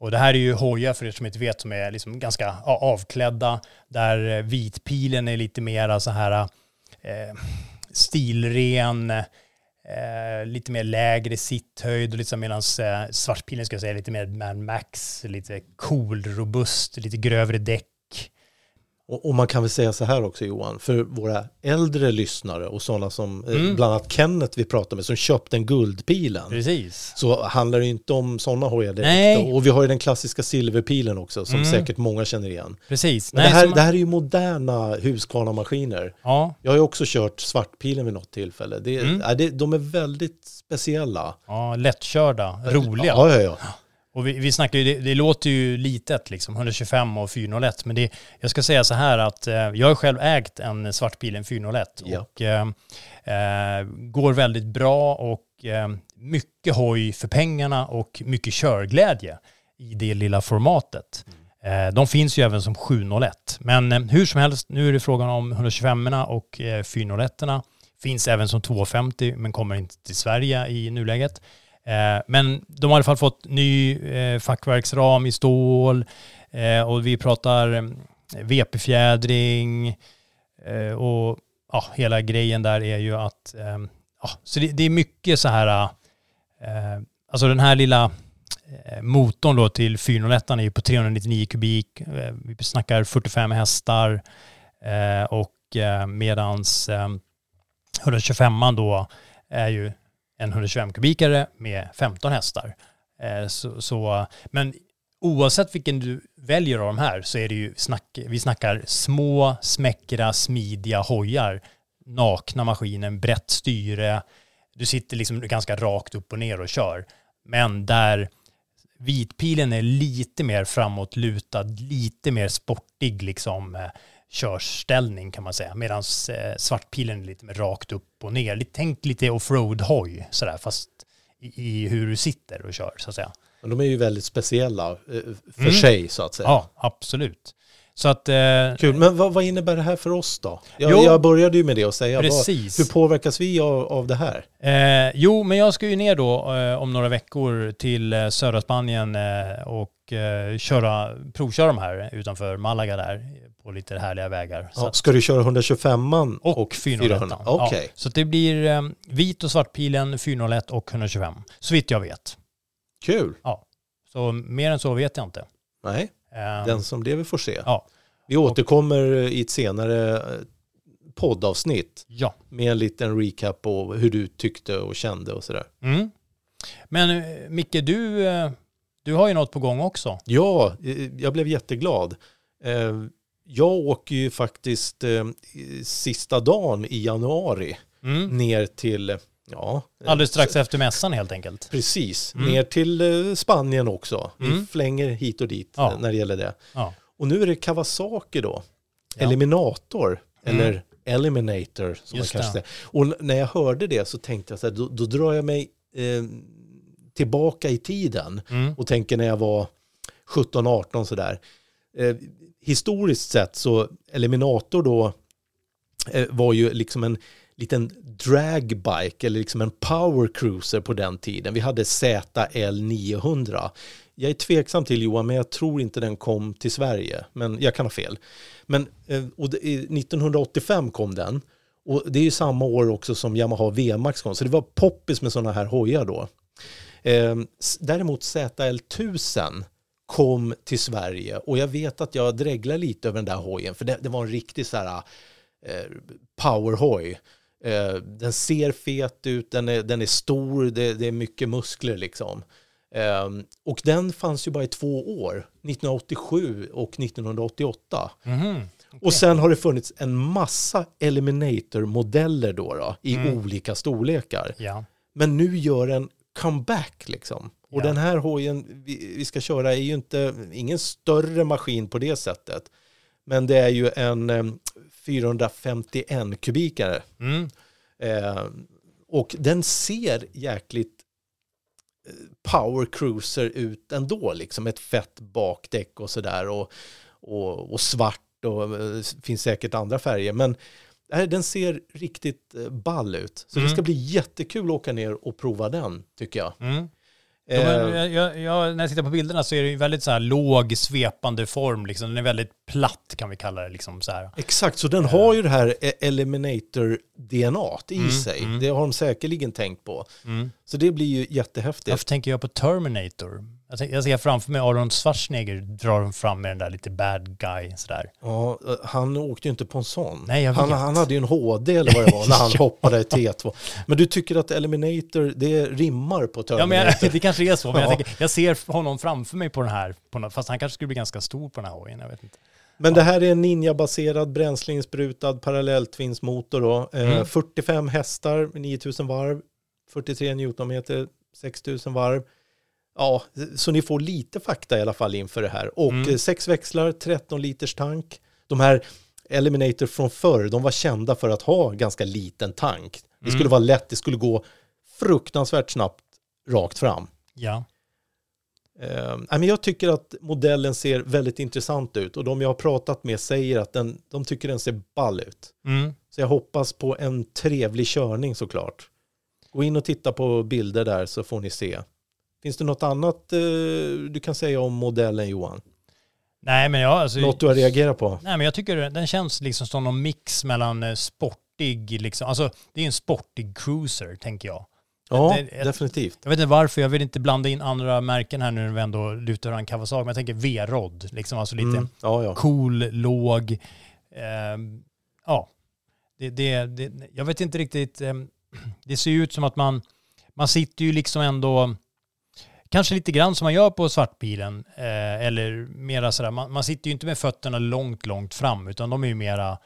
Och det här är ju hojar för er som inte vet som är liksom ganska avklädda där eh, vitpilen är lite mera så här eh, stilren, eh, lite mer lägre sitthöjd och liksom medan eh, svartpilen ska jag säga lite mer Mad Max, lite cool, robust, lite grövre däck. Och, och man kan väl säga så här också Johan, för våra äldre lyssnare och sådana som, eh, Mm. bland annat Kenneth vi pratade med, som köpte en guldpilen. Precis. Så handlar det inte om sådana hojar direkt. Nej. Och vi har ju den klassiska silverpilen också, som Mm. säkert många känner igen. Precis. Men Nej, det, här, som- det här är ju moderna Husqvarna-maskiner. Ja, Jag har ju också kört svartpilen vid något tillfälle. Det, Mm. ja, det, de är väldigt speciella. ja, lättkörda, roliga. Ja, ja, ja. Och vi, vi snackar ju, det, det låter ju litet liksom, 125 och 401, men det, jag ska säga så här att eh, jag har själv ägt en svartbil, en 401, Ja. och eh, eh, går väldigt bra och eh, mycket hoj för pengarna och mycket körglädje i det lilla formatet. Eh, de finns ju även som 701, men eh, hur som helst, nu är det frågan om 125 och eh, 401 Finns även som 250 men kommer inte till Sverige i nuläget. Eh, men de har i alla fall fått ny eh, fackverksram i stål eh, och vi pratar VP-fjädring och ja, hela grejen där är ju att ehm, ja, så det, det är mycket så här alltså den här lilla motorn då till 401 är ju på 399 kubik. Vi snackar 45 hästar och medans ehm, 125 då är ju en 125 kubikare med 15 hästar. Eh, så, så, men oavsett vilken du väljer av de här så är det ju snack, vi snackar små, smäckra, smidiga hojar. Nakna maskinen, brett styre. Du sitter liksom ganska rakt upp och ner och kör. Men där vitpilen är lite mer framåtlutad, lite mer sportig liksom. Eh, Körställning kan man säga. Medan eh, svartpilen är lite mer rakt upp och ner. Tänk lite offroad-hoj sådär, fast i, i hur du sitter och kör så att säga. Men de är ju väldigt speciella eh, för Mm. sig så att säga. Ja, absolut. Så att... Eh, Kul, men vad, vad innebär det här för oss då? Jag, Jo. jag började ju med det och säga, vad, Precis. hur påverkas vi av, av det här? Eh, jo, men jag ska ju ner då eh, om några veckor till eh, södra Spanien eh, och köra, provköra de här utanför Malaga där på lite härliga vägar. Ja, ska du köra 125 och, och 401. Okej. Ja, så det blir eh, vit och svartpilen, 401 och 125. Så vitt jag vet. Kul. Så mer än så vet jag inte. Nej, Eh, den som lever får se. Ja. Vi återkommer i ett senare eh, poddavsnitt Ja. med en liten recap på hur du tyckte och kände och sådär. Mm. Men eh, Micke, du, eh, du har ju något på gång också. Ja, eh, jag blev jätteglad. Jag åker ju faktiskt eh, sista dagen i januari Mm. ner till, ja, Alldeles strax efter mässan helt enkelt. Precis, Mm. ner till eh, Spanien också. Vi Mm. flänger hit och dit Ja. när det gäller det. Ja. Och nu är det Kawasaki då, Ja. Eliminator, Mm. eller Eliminator som Just man kanske det. säger. Och när jag hörde det så tänkte jag så här, då, då drar jag mig eh, tillbaka i tiden Mm. och tänker när jag var 17-18 sådär. Eh, historiskt sett så Eliminator då eh, var ju liksom en liten dragbike eller liksom en power cruiser på den tiden. Vi hade ZL 900. Jag är tveksam till Johan, men jag tror inte den kom till Sverige. Men jag kan ha fel. Men eh, och 1985 kom den. Och det är ju samma år också som Yamaha VMAX kom. Så det var poppis med sådana här hojar då. Ehm, däremot ZL 1000 kom till Sverige och jag vet att jag dreglar lite över den där hojen för det, det var en riktig så här eh, powerhoj. Eh, den ser fet ut, den är, den är stor, det, det är mycket muskler liksom. Eh, och den fanns ju bara i två år, 1987 och 1988. Mhm. Och sen har det funnits en massa Eliminator-modeller då, då i Mm. olika storlekar. Ja. Men nu gör en comeback liksom. Och Ja. den här hojen vi, vi ska köra är ju inte, ingen större maskin på det sättet. Men det är ju en eh, 451 kubikare. Mm. Eh, och den ser jäkligt eh, power cruiser ut ändå, liksom ett fett bakdäck och sådär och, och, och svart och eh, finns säkert andra färger. Men den ser riktigt eh, ball ut. Så det Mm. ska bli jättekul att åka ner och prova den, tycker jag. Mm. Eh, jag, jag, jag, när jag tittar på bilderna så är det ju väldigt så här låg svepande form. Liksom. Den är väldigt platt kan vi kalla det. Liksom, så här. Exakt, så den har ju det här eh, Eliminator-DNA i Mm, sig. mm. Det har de säkerligen tänkt på. Mm. Så det blir ju jättehäftigt. Varför tänker jag på Terminator? Jag, tänk, jag ser framför mig Aron Schwarzenegger drar fram med den där lite bad guy sådär. Ja, eh, han åkte ju inte på en sån. Nej, jag han, vet. han hade ju en HD eller vad det var när han hoppade i T2. Men du tycker att Eliminator, det rimmar på Ja, Terminator? men jag, det kanske är så, men jag, Ja. tänker, jag ser honom framför mig på den här, på fast han kanske skulle bli ganska stor på den här hojen, jag vet inte. Men det här är en Ninja-baserad bränsleinsprutad parallelltvinsmotor då. Eh, Mm. 45 hästar, 9000 varv, 43 newtonmeter, 6000 varv. Ja, så ni får lite fakta i alla fall inför det här. Och Mm. eh, sex växlar, 13 liters tank. De här Eliminator från förr, de var kända för att ha ganska liten tank. Det skulle Mm. vara lätt, det skulle gå fruktansvärt snabbt rakt fram. Ja. Men jag tycker att modellen ser väldigt intressant ut och de jag har pratat med säger att den, de tycker den ser ball ut. Mm. Så jag hoppas på en trevlig körning såklart. Gå in och titta på bilder där så får ni se. Finns det något annat eh, du kan säga om modellen Johan? Nej, men jag, alltså, Något du har reagerat på? Nej, men jag tycker den känns liksom som någon mix mellan eh, sportig, liksom, alltså det är en sportig cruiser, tänker jag. Ja, det- det- definitivt. Jag vet inte varför, jag vill inte blanda in andra märken här nu när vi ändå lutar en Kawasaki, men jag tänker V-rod, liksom, alltså lite Mm. Ja, ja. cool, låg. ehm, ja, det, det, det, jag vet inte riktigt. ehm, det ser ju ut som att man, man sitter ju liksom ändå, kanske lite grann som man gör på svartbilen, eh, eller mera sådär, man, man sitter ju inte med fötterna långt, långt fram, utan de är ju mera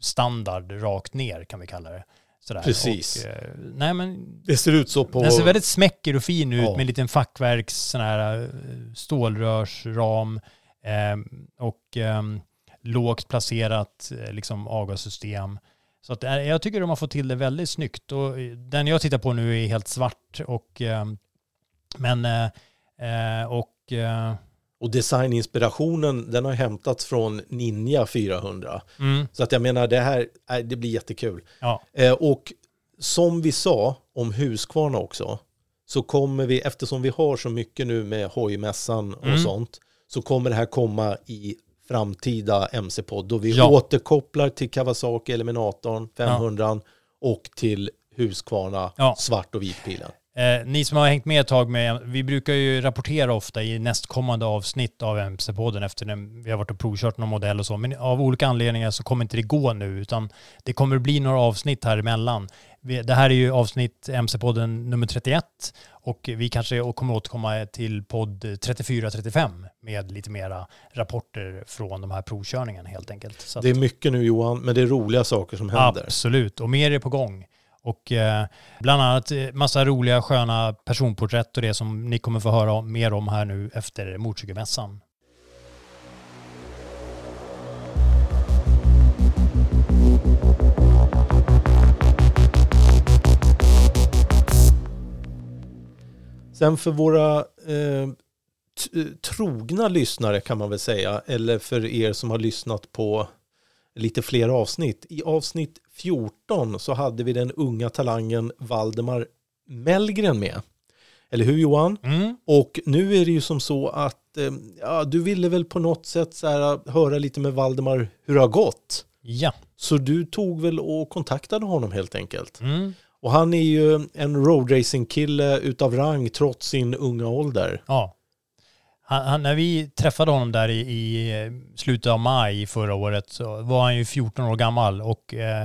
standard, rakt ner kan vi kalla det. Sådär. Precis. Och, eh, nej men Det ser ut så på... den ser väldigt smäcker och fin ut Ja. med en liten fackverks sån här eh, stålrörsram. Ehm, och ehm, lågt placerat eh, liksom avgassystem. Så att, eh, jag tycker de har fått till det väldigt snyggt. Och den jag tittar på nu är helt svart. Och, eh, men, eh, eh och, eh, och designinspirationen den har hämtats från Ninja 400. mm, Så att jag menar det här, det blir jättekul. ja, och som vi sa om Husqvarna också, så kommer vi, eftersom vi har så mycket nu med hojmässan och Mm. sånt, så kommer det här komma i framtida MC-podd då vi Ja. återkopplar till Kawasaki Eliminatorn 500 och till Husqvarna Ja. svart och vitpilen. Eh, ni som har hängt med ett tag med, vi brukar ju rapportera ofta i nästkommande avsnitt av MC-podden efter den, vi har varit och provkört någon modell och så, men av olika anledningar så kommer inte det gå nu, utan det kommer bli några avsnitt här emellan. Det här är ju avsnitt MC-podden nummer 31 och vi kanske kommer återkomma till podd 34-35 med lite mera rapporter från de här provkörningarna helt enkelt. Att- Det är mycket nu Johan, men det är roliga saker som händer. Absolut, och mer är på gång. Och eh, bland annat eh, massa roliga sköna personporträtt och det som ni kommer få höra mer om här nu efter motorcykelmässan. Sen för våra eh, trogna lyssnare kan man väl säga, eller för er som har lyssnat på lite fler avsnitt. I avsnitt 14 så hade vi den unga talangen Valdemar Mellgren med. Eller hur Johan? Mm. Och nu är det ju som så att eh, ja, du ville väl på något sätt så här, höra lite med Valdemar hur det har gått. Ja. Så du tog väl och kontaktade honom helt enkelt. Mm. Och han är ju en roadracing-kille utav rang trots sin unga ålder. ja. Han, han, när vi träffade honom där i, i eh, slutet av maj förra året så var han ju 14 år gammal och eh,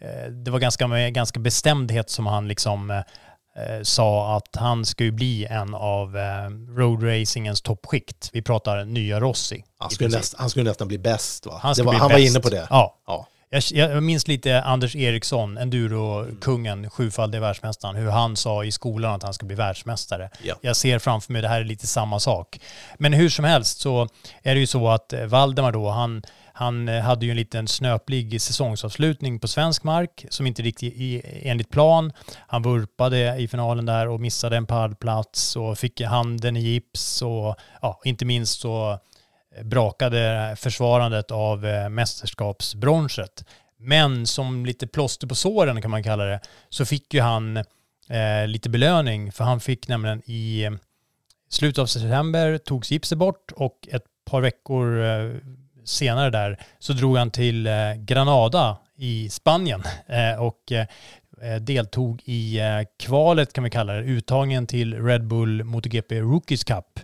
eh, det var ganska med ganska bestämdhet som han liksom eh, eh, sa att han ska ju bli en av eh, roadracingens toppskikt. Vi pratar nya Rossi. Han skulle, näst, han skulle nästan bli bäst va? Han, var, han var inne på det. Ja. Ja. Jag, jag minns lite Anders Eriksson, enduro-kungen, sjufaldige världsmästaren, hur han sa i skolan att han ska bli världsmästare. Ja. Jag ser framför mig, det här är lite samma sak. Men hur som helst så är det ju så att eh, Valdemar då, han, han eh, hade ju en liten snöplig säsongsavslutning på svensk mark som inte riktigt i, enligt plan. Han vurpade i finalen där och missade en pallplats och fick handen i gips och ja, inte minst så brakade försvarandet av eh, mästerskapsbronset. Men som lite plåster på såren kan man kalla det, så fick ju han eh, lite belöning för han fick nämligen i eh, slutet av september togs gipset bort och ett par veckor eh, senare där så drog han till eh, Granada i Spanien eh, och eh, eh, deltog i eh, kvalet kan vi kalla det, uttagningen till Red Bull MotoGP Rookies Cup.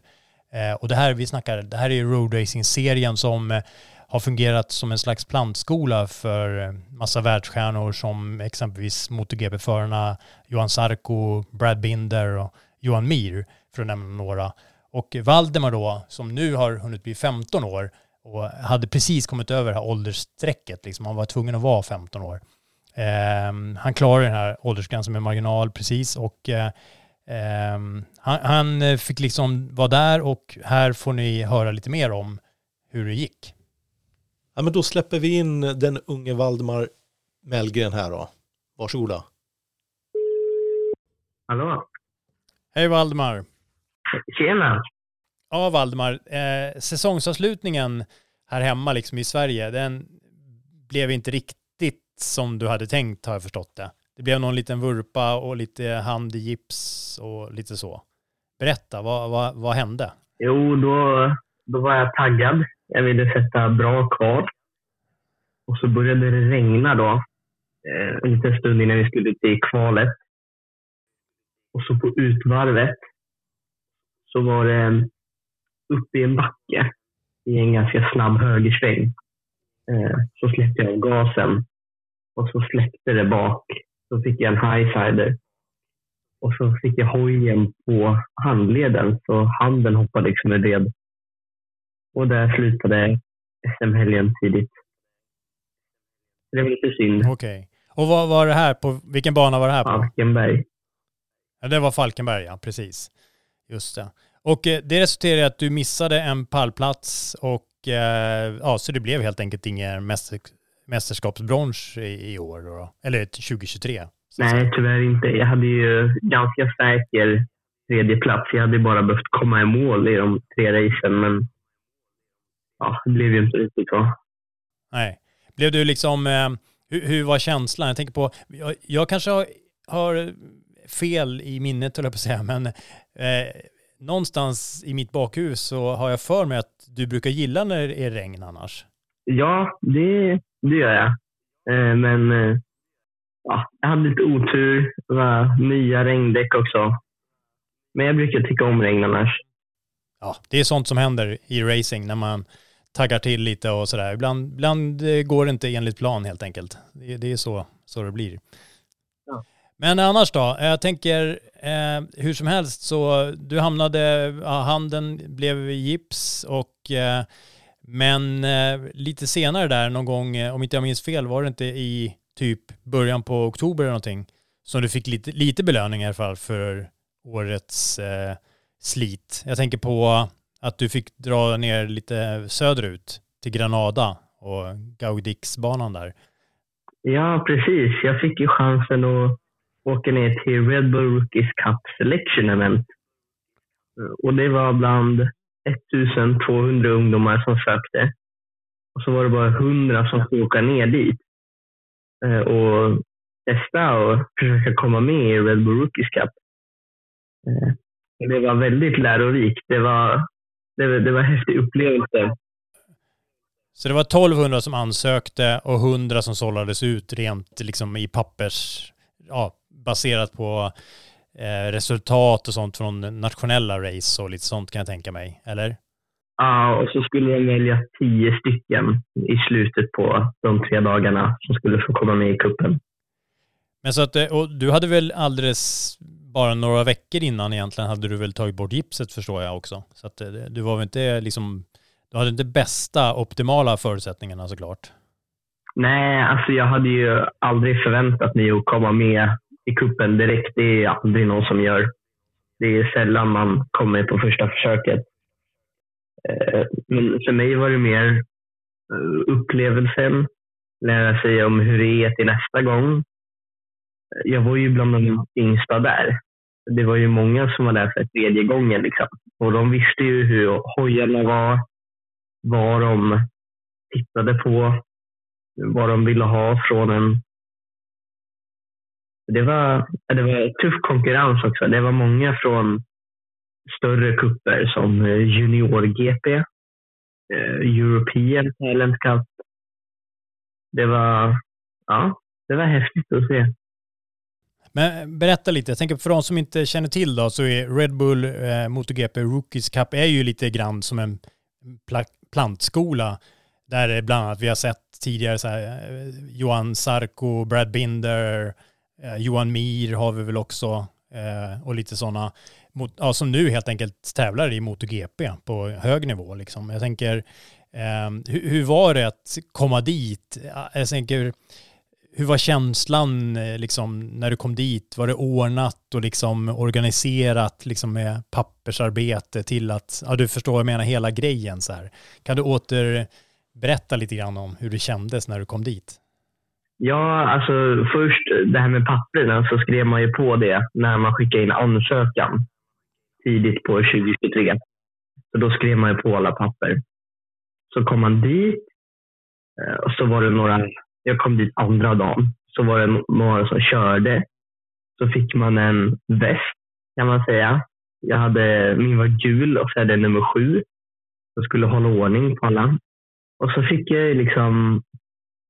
Eh, och det här vi snackar, det här är roadracing-serien som eh, har fungerat som en slags plantskola för eh, massa världsstjärnor som exempelvis MotoGP-förarna Johan Sarko, Brad Binder och Johan Mir, för att nämna några. Och Valdemar då, som nu har hunnit bli 15 år och hade precis kommit över det här åldersstrecket, liksom. han var tvungen att vara 15 år. Eh, han klarade den här åldersgränsen med marginal precis och eh, ehm, han, han fick liksom vara där och här får ni höra lite mer om hur det gick. Ja, men då släpper vi in den unge Valdemar Mellgren här då. Varsågoda. Hallå? Hej Valdemar! Tjena! Ja Valdemar, eh, säsongsavslutningen här hemma liksom i Sverige, den blev inte riktigt som du hade tänkt har jag förstått det. Det blev någon liten vurpa och lite hand i gips och lite så. Berätta, vad, vad, vad hände? Jo, då, då var jag taggad. Jag ville sätta bra kval. Och så började det regna då. Eh, en liten stund innan vi skulle till kvalet. Och så på utvarvet så var det uppe i en backe i en ganska snabb högersväng. Eh, så släppte jag gasen och så släppte det bak. Så fick jag en highsider. Och så fick jag hojen på handleden så handen hoppade liksom ur led. Och där slutade SM-helgen tidigt. Det var lite synd. Okej. Och vad var det här på, vilken bana var det här på? Falkenberg. Ja, det var Falkenberg, ja precis. Just det. Och eh, det resulterade i att du missade en pallplats och och eh, ja, så det blev helt enkelt ingen mäster, mästerskapsbrons i, i år då, eller 2023. Nej, tyvärr inte. Jag hade ju ganska säker tredje plats. Jag hade bara behövt komma i mål i de tre racen, men ja, det blev ju inte riktigt så. Nej. Blev du liksom, eh, hur, hur, var känslan? Jag tänker på, jag, jag kanske har, har, fel i minnet, höll jag på att säga, men eh, någonstans i mitt bakhus så har jag för mig att du brukar gilla när det är regn annars. Ja, det, det gör jag. Eh, men eh, ja, jag hade lite otur. Det var nya regndäck också. Men jag brukar tycka om regn annars. Ja, det är sånt som händer i racing när man taggar till lite och sådär. Ibland, ibland går det inte enligt plan helt enkelt. Det, det är så, så det blir. Ja. Men annars då? Jag tänker eh, hur som helst så du hamnade, ja, handen blev gips och eh, men eh, lite senare där någon gång, eh, om inte jag minns fel, var det inte i typ början på oktober eller någonting som du fick lite, lite belöning i alla fall för årets eh, slit. Jag tänker på att du fick dra ner lite söderut till Granada och Gaudixbanan där. Ja, precis. Jag fick ju chansen att åka ner till Red Bull Rookies Cup Selection Event. Eh, och det var bland 1200 ungdomar som sökte. Och så var det bara 100 som fick åka ner dit eh, och testa och försöka komma med i Red Bull Rookies Cup. Eh, det var väldigt lärorikt. Det var, det, det var en häftig upplevelse. Så det var 1200 som ansökte och 100 som sållades ut rent liksom i pappers, ja, baserat på eh, resultat och sånt från nationella race och lite sånt kan jag tänka mig, eller? Ja, och så skulle de välja tio stycken i slutet på de tre dagarna som skulle få komma med i kuppen. Men så att, eh, och du hade väl alldeles bara några veckor innan egentligen hade du väl tagit bort gipset förstår jag också. Så att eh, du var väl inte liksom, du hade inte bästa optimala förutsättningarna såklart. Nej, alltså jag hade ju aldrig förväntat mig att komma med i kuppen direkt. Det är aldrig någon som gör. Det är sällan man kommer på första försöket. Eh, men för mig var det mer eh, upplevelsen, lära sig om hur det är till nästa gång jag var ju bland de yngsta där. Det var ju många som var där för tredje gången. Liksom. Och de visste ju hur hojarna var, vad de tittade på, vad de ville ha från en. Det var, det var tuff konkurrens också. Det var många från större kupper som eh, Junior-GP, eh, European Talent Cup. Det var, ja, det var häftigt att se. Men berätta lite, jag tänker för de som inte känner till då, så är Red Bull eh, MotoGP Rookies Cup är ju lite grann som en plantskola. Där bland annat vi har sett tidigare så här, eh, Johan Sarko, Brad Binder, eh, Johan Mir har vi väl också eh, och lite sådana ja, som nu helt enkelt tävlar i MotoGP på hög nivå. Liksom. Jag tänker, eh, hur, hur, var det att komma dit? Eh, jag tänker, hur var känslan eh, liksom, när du kom dit? Var det ordnat och liksom organiserat liksom, med pappersarbete till att, ja du förstår vad jag menar, hela grejen så här. Kan du återberätta lite grann om hur det kändes när du kom dit? Ja, alltså först det här med papperna så skrev man ju på det när man skickade in ansökan tidigt på 2023. Så då skrev man ju på alla papper. Så kom man dit eh, och så var det några jag kom dit andra dagen, så var det några som körde. Så fick man en väst kan man säga. Jag hade, min var gul och så hade jag nummer sju. Jag skulle hålla ordning på alla. Och så fick jag liksom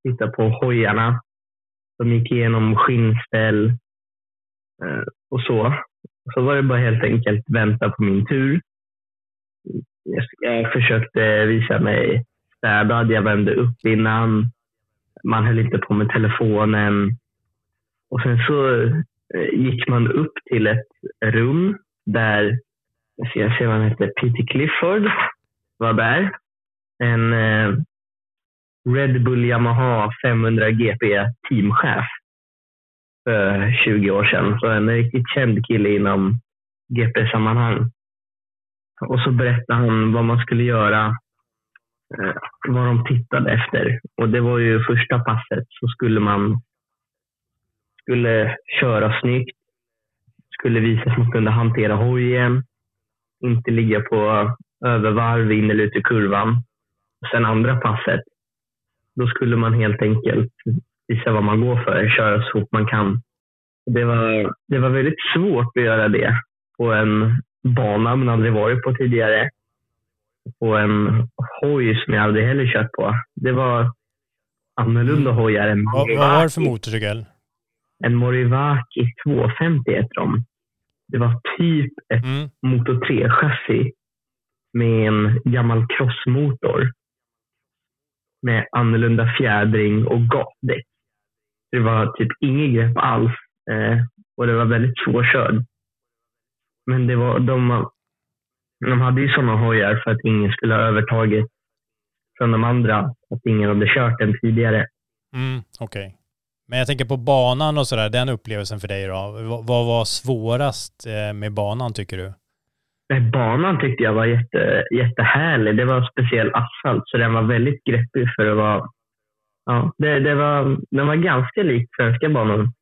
titta på hojarna. De gick igenom skinnställ eh, och så. Så var det bara helt enkelt vänta på min tur. Jag försökte visa mig städad. Jag värmde upp innan man höll inte på med telefonen. Och sen så eh, gick man upp till ett rum där, jag ser vad han hette, Peter Clifford var där. En eh, Red Bull Yamaha 500 GP teamchef för 20 år sedan. Så en riktigt känd kille inom GP-sammanhang. Och så berättade han vad man skulle göra eh, vad de tittade efter. Och det var ju första passet så skulle man skulle köra snyggt, skulle visa att man kunde hantera hojen, inte ligga på övervarv in eller ut i kurvan. Sen andra passet, då skulle man helt enkelt visa vad man går för, köra så fort man kan. Det var, det var väldigt svårt att göra det på en bana man aldrig varit på tidigare. På en hoj som jag aldrig heller kört på. Det var annorlunda hojar än Vad, vad var det för motorcykel? En Morivaki 250 heter de. Det var typ ett Mm. Moto 3-chassi med en gammal crossmotor med annorlunda fjädring och gatdäck. Det var typ inget grepp alls eh, och det var väldigt svårkörd. Men det var, de, de hade ju sådana hojar för att ingen skulle ha övertaget från de andra. Att ingen hade kört den tidigare. Mm, Okej. Men jag tänker på banan och sådär, den upplevelsen för dig då. Vad, vad var svårast eh, med banan tycker du? Nej, Banan tyckte jag var jätte, jättehärlig. Det var speciell asfalt, så den var väldigt greppig för att vara... Ja, det, det var, den var ganska lik svenska banan.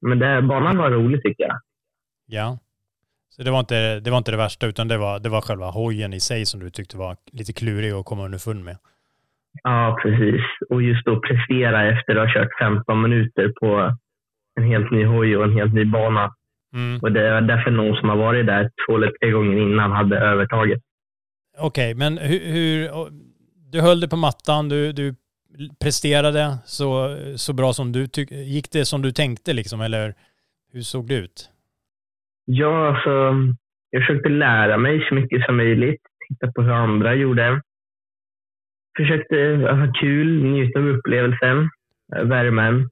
Men det, banan var rolig tycker jag. Ja. Så det var inte det, var inte det värsta, utan det var, det var själva hojen i sig som du tyckte var lite klurig att komma underfund med. Ja, precis. Och just att prestera efter att ha kört 15 minuter på en helt ny hoj och en helt ny bana. Mm. Och det är därför någon som har varit där två eller tre gånger innan hade övertaget. Okej, men hur, hur, du höll det på mattan, du, du presterade så, så bra som du tyckte. Gick det som du tänkte liksom, eller hur såg det ut? Ja, alltså, jag försökte lära mig så mycket som möjligt. Titta på hur andra gjorde. Försökte ha kul, njuta av upplevelsen, eh, värmen.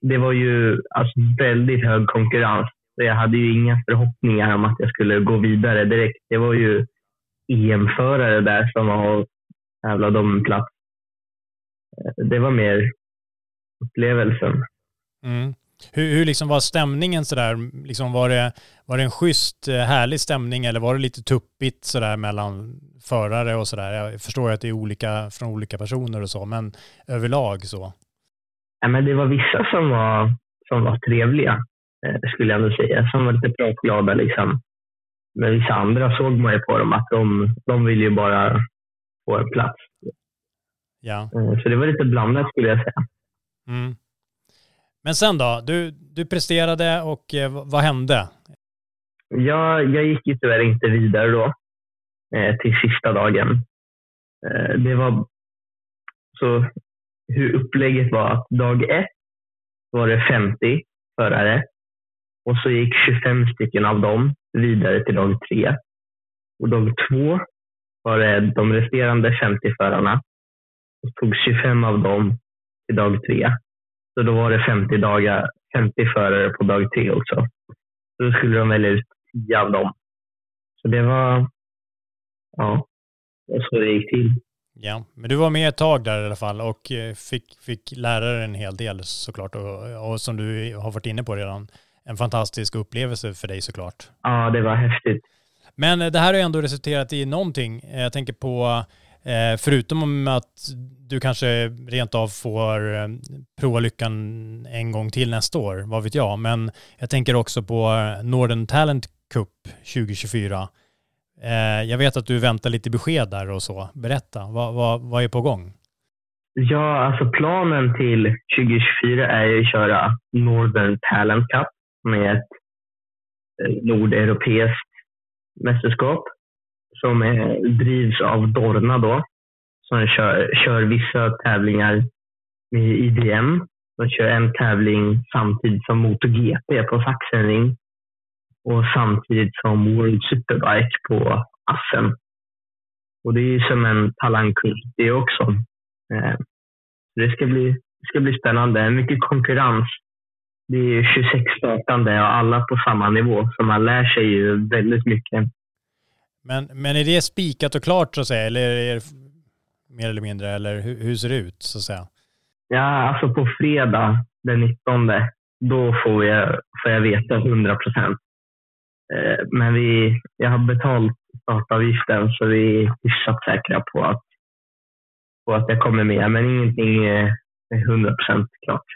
Det var ju alltså, väldigt hög konkurrens. Jag hade ju inga förhoppningar om att jag skulle gå vidare direkt. Det var ju EM-förare där som var och tävlade om en plats. Eh, det var mer upplevelsen. Mm. Hur, hur liksom var stämningen sådär? Liksom var, det, var det en schysst, eh, härlig stämning eller var det lite tuppigt sådär mellan förare och sådär? Jag förstår att det är olika från olika personer och så, men överlag så. Ja, men det var vissa som var, som var trevliga, eh, skulle jag ändå säga. Som var lite pratglada. Liksom. Men vissa andra såg man ju på dem att de, de ville ju bara få en plats. Ja. Eh, Så det var lite blandat skulle jag säga. Mm. Men sen då? Du, du presterade och eh, vad vad hände? Jag, jag gick ju tyvärr inte vidare då eh, till sista dagen. Eh, det var så hur upplägget var att dag ett var det 50 förare och så gick 25 stycken av dem vidare till dag tre. Och dag två var det de resterande 50 förarna och tog 25 av dem till dag tre. Så då var det 50, dagar, 50 förare på dag tre också. Så då skulle de välja ut 10 av dem. Så det var, ja, det var så det gick till. Ja, men du var med ett tag där i alla fall och eh, fick, fick lära dig en hel del såklart och, och som du har varit inne på redan, en fantastisk upplevelse för dig såklart. Ja, det var häftigt. Men eh, det här har ändå resulterat i någonting. Eh, Jag tänker på, förutom om att du kanske rent av får prova lyckan en gång till nästa år, vad vet jag. Men jag tänker också på Northern Talent Cup 2024. Eh, Jag vet att du väntar lite besked där och så. Berätta, vad, vad, vad är på gång? Ja, alltså planen till 2024 är ju att köra Northern Talent Cup med ett eh, nordeuropeiskt mästerskap som är, drivs av Dorna då. Som kör, kör vissa tävlingar med IDM. De kör en tävling samtidigt som MotoGP på Sachsenring och samtidigt som World Superbike på Assen. Och det är som en talangkurs det också. Eh, det ska bli, det ska bli spännande. Mycket konkurrens. Det är 26 startande och alla på samma nivå, så man lär sig ju väldigt mycket. Men, men är det spikat och klart så att säga, eller är det mer eller mindre, eller hur, hur ser det ut så att säga? Ja, alltså på fredag den 19, då får jag, får jag veta 100 procent. Eh, men vi, jag har betalt startavgiften så vi är hyfsat säkra på att, på att jag kommer med. Men ingenting är 100% klart.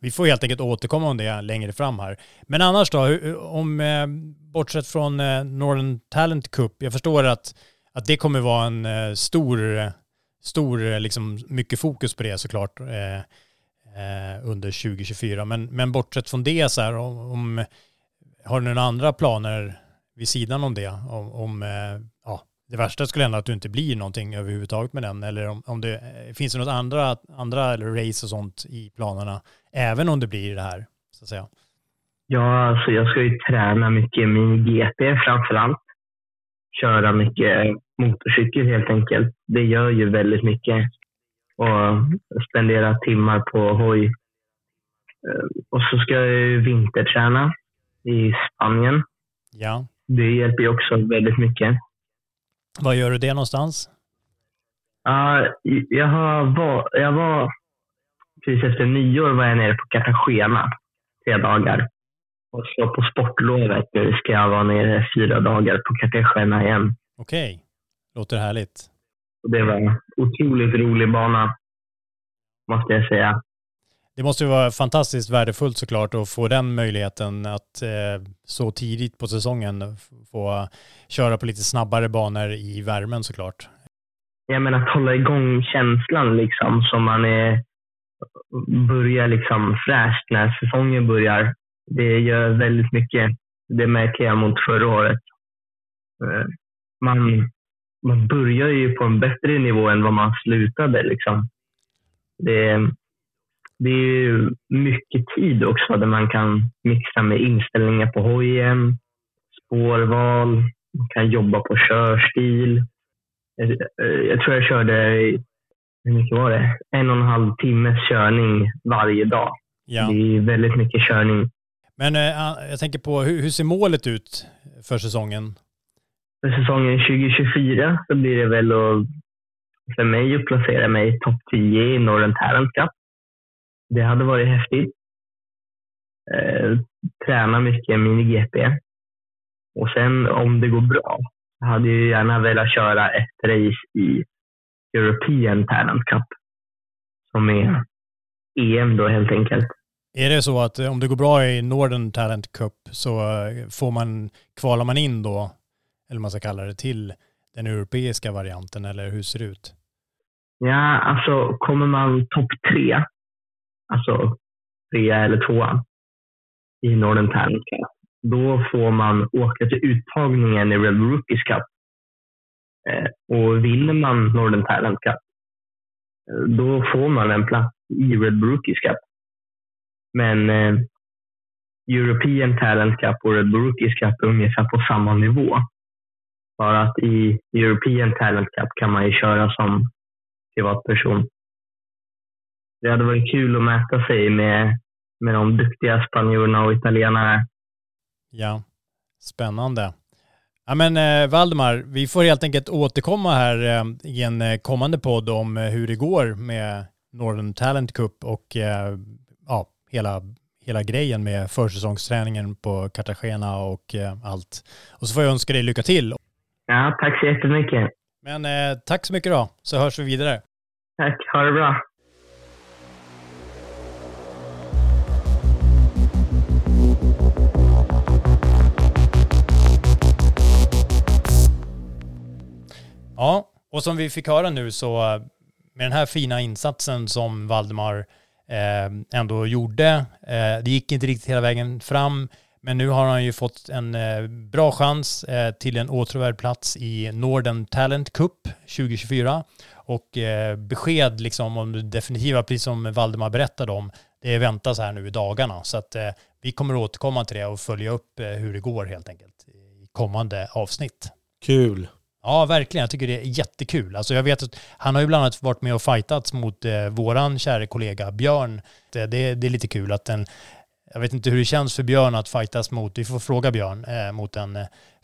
Vi får helt enkelt återkomma om det längre fram här. Men annars då, om, eh, bortsett från eh, Northern Talent Cup, jag förstår att, att det kommer vara en stor, stor liksom mycket fokus på det såklart eh, eh, under 2024. Men, men bortsett från det så här, om, om har du några andra planer vid sidan om det? Om, om eh, ja, det värsta skulle hända att du inte blir någonting överhuvudtaget med den. Eller om, om det eh, finns det något andra, andra race och sånt i planerna, även om det blir det här, så att säga? Ja, alltså jag ska ju träna mycket min GP framför allt. Köra mycket motorcykel helt enkelt. Det gör ju väldigt mycket. Och spendera timmar på hoj. Eh, och så ska jag ju vinterträna i Spanien. Ja. Det hjälper ju också väldigt mycket. Var gör du det någonstans? Uh, jag, har var, jag var, precis efter nyår var jag nere på Cartagena tre dagar. Och så på sportlovet nu ska jag vara nere fyra dagar på Cartagena igen. Okej, okay. låter härligt. Det var en otroligt rolig bana, måste jag säga. Det måste ju vara fantastiskt värdefullt såklart att få den möjligheten att eh, så tidigt på säsongen få köra på lite snabbare banor i värmen såklart. Jag menar att hålla igång känslan liksom som man är, börjar liksom fräscht när säsongen börjar. Det gör väldigt mycket. Det märker jag mot förra året. Eh, man, man börjar ju på en bättre nivå än vad man slutade. Liksom. Det, det är ju mycket tid också där man kan mixa med inställningar på hojen, spårval, man kan jobba på körstil. Jag tror jag körde, hur mycket var det? En och en halv timmes körning varje dag. Ja. Det är väldigt mycket körning. Men äh, jag tänker på, hur, hur ser målet ut för säsongen? För säsongen 2024 så blir det väl att, för mig att placera mig topp 10 i Northern Talent Cup. Det hade varit häftigt. Eh, träna mycket mini-GP. Och sen om det går bra, hade jag gärna velat köra ett race i European Talent Cup. Som är EM då helt enkelt. Är det så att om det går bra i Northern Talent Cup så eh, får man, kvalar man in då, eller man ska kalla det, till den europeiska varianten eller hur ser det ut? Ja, alltså kommer man topp tre alltså trea eller tvåa i Northern Talent Cup, då får man åka till uttagningen i Red Rookies Cup. Eh, och vinner man Northern Talent Cup, eh, då får man en plats i Red Rookies Cup. Men eh, European Talent Cup och Red Rookies Cup är ungefär på samma nivå. Bara att i European Talent Cup kan man ju köra som privatperson det hade varit kul att mäta sig med, med de duktiga spanjorerna och italienarna. Ja, spännande. Ja, men eh, Valdemar, vi får helt enkelt återkomma här eh, i en eh, kommande podd om eh, hur det går med Northern Talent Cup och eh, ja, hela, hela grejen med försäsongsträningen på Cartagena och eh, allt. Och så får jag önska dig lycka till. Ja, tack så jättemycket. Men tack så mycket då, så hörs vi vidare. Tack, ha det bra. Ja, och som vi fick höra nu så med den här fina insatsen som Valdemar eh, ändå gjorde, eh, det gick inte riktigt hela vägen fram, men nu har han ju fått en eh, bra chans eh, till en åtråvärd plats i Norden Talent Cup 2024. Och eh, besked liksom om det definitiva, precis som Valdemar berättade om, det väntas här nu i dagarna. Så att eh, vi kommer återkomma till det och följa upp eh, hur det går helt enkelt i kommande avsnitt. Kul. Ja, verkligen. Jag tycker det är jättekul. Alltså jag vet att han har ju bland annat varit med och fightats mot eh, våran kära kollega Björn. Det, det, det, är lite kul att en, jag vet inte hur det känns för Björn att fightas mot, vi får fråga Björn, eh, mot en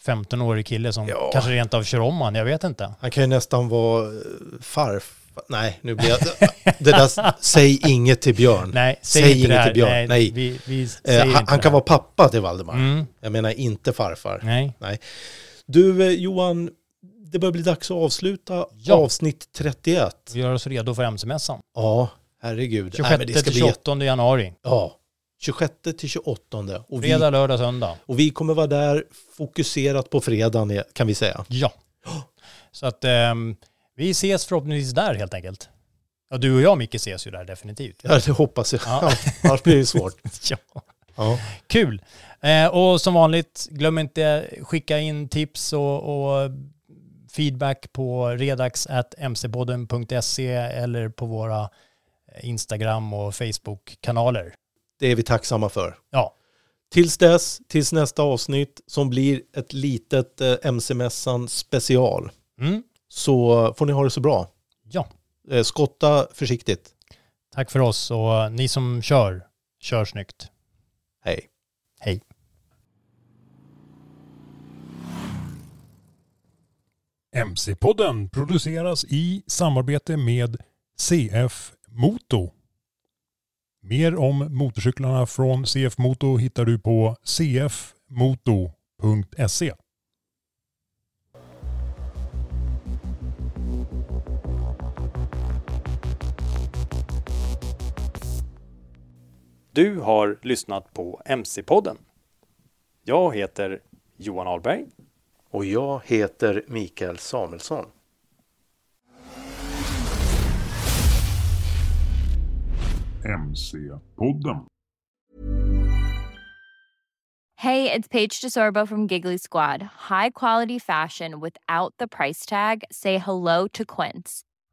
15-årig eh, kille som ja. kanske rent av kör om han, jag vet inte. Han kan ju nästan vara eh, farf. Nej, nu blir jag... det där, säg inget till Björn. Nej, säg, säg inget till Björn. Nej, Nej. Vi, vi eh, han, han kan vara pappa till Valdemar. Mm. Jag menar inte farfar. Nej. Nej. Du eh, Johan, det börjar bli dags att avsluta Ja. avsnitt 31. Vi gör oss redo för MC-mässan. Ja, herregud. 26 Nej, men det ska till bli jätte- 28 januari. Ja, 26 till 28. Och vi, Fredag, lördag, söndag. och vi kommer vara där fokuserat på fredagen kan vi säga. Ja. Så att ehm, vi ses förhoppningsvis där helt enkelt. Ja, du och jag Micke ses ju där definitivt. Ja, det hoppas jag. Ja. Annars blir det svårt. Ja. Ja. Kul! Eh, och som vanligt, glöm inte skicka in tips och, och feedback på redax.mcpodden.se eller på våra Instagram och Facebook-kanaler. Det är vi tacksamma för. Ja, Tills dess, tills nästa avsnitt som blir ett litet eh, MC-mässan special. mm. Så får ni ha det så bra. ja. Eh, skotta försiktigt. tack för oss och ni som kör, kör snyggt. Hej. Hej! MC-podden produceras i samarbete med CF Moto. Mer om motorcyklarna från CF Moto hittar du på cfmoto.se. Du har lyssnat på MC-podden. Jag heter Johan Ahlberg. Och jag heter Mikael Samuelsson. MC-podden. Hey, it's Paige DeSorbo from Giggly Squad. High quality fashion without the price tag. Say hello to Quince.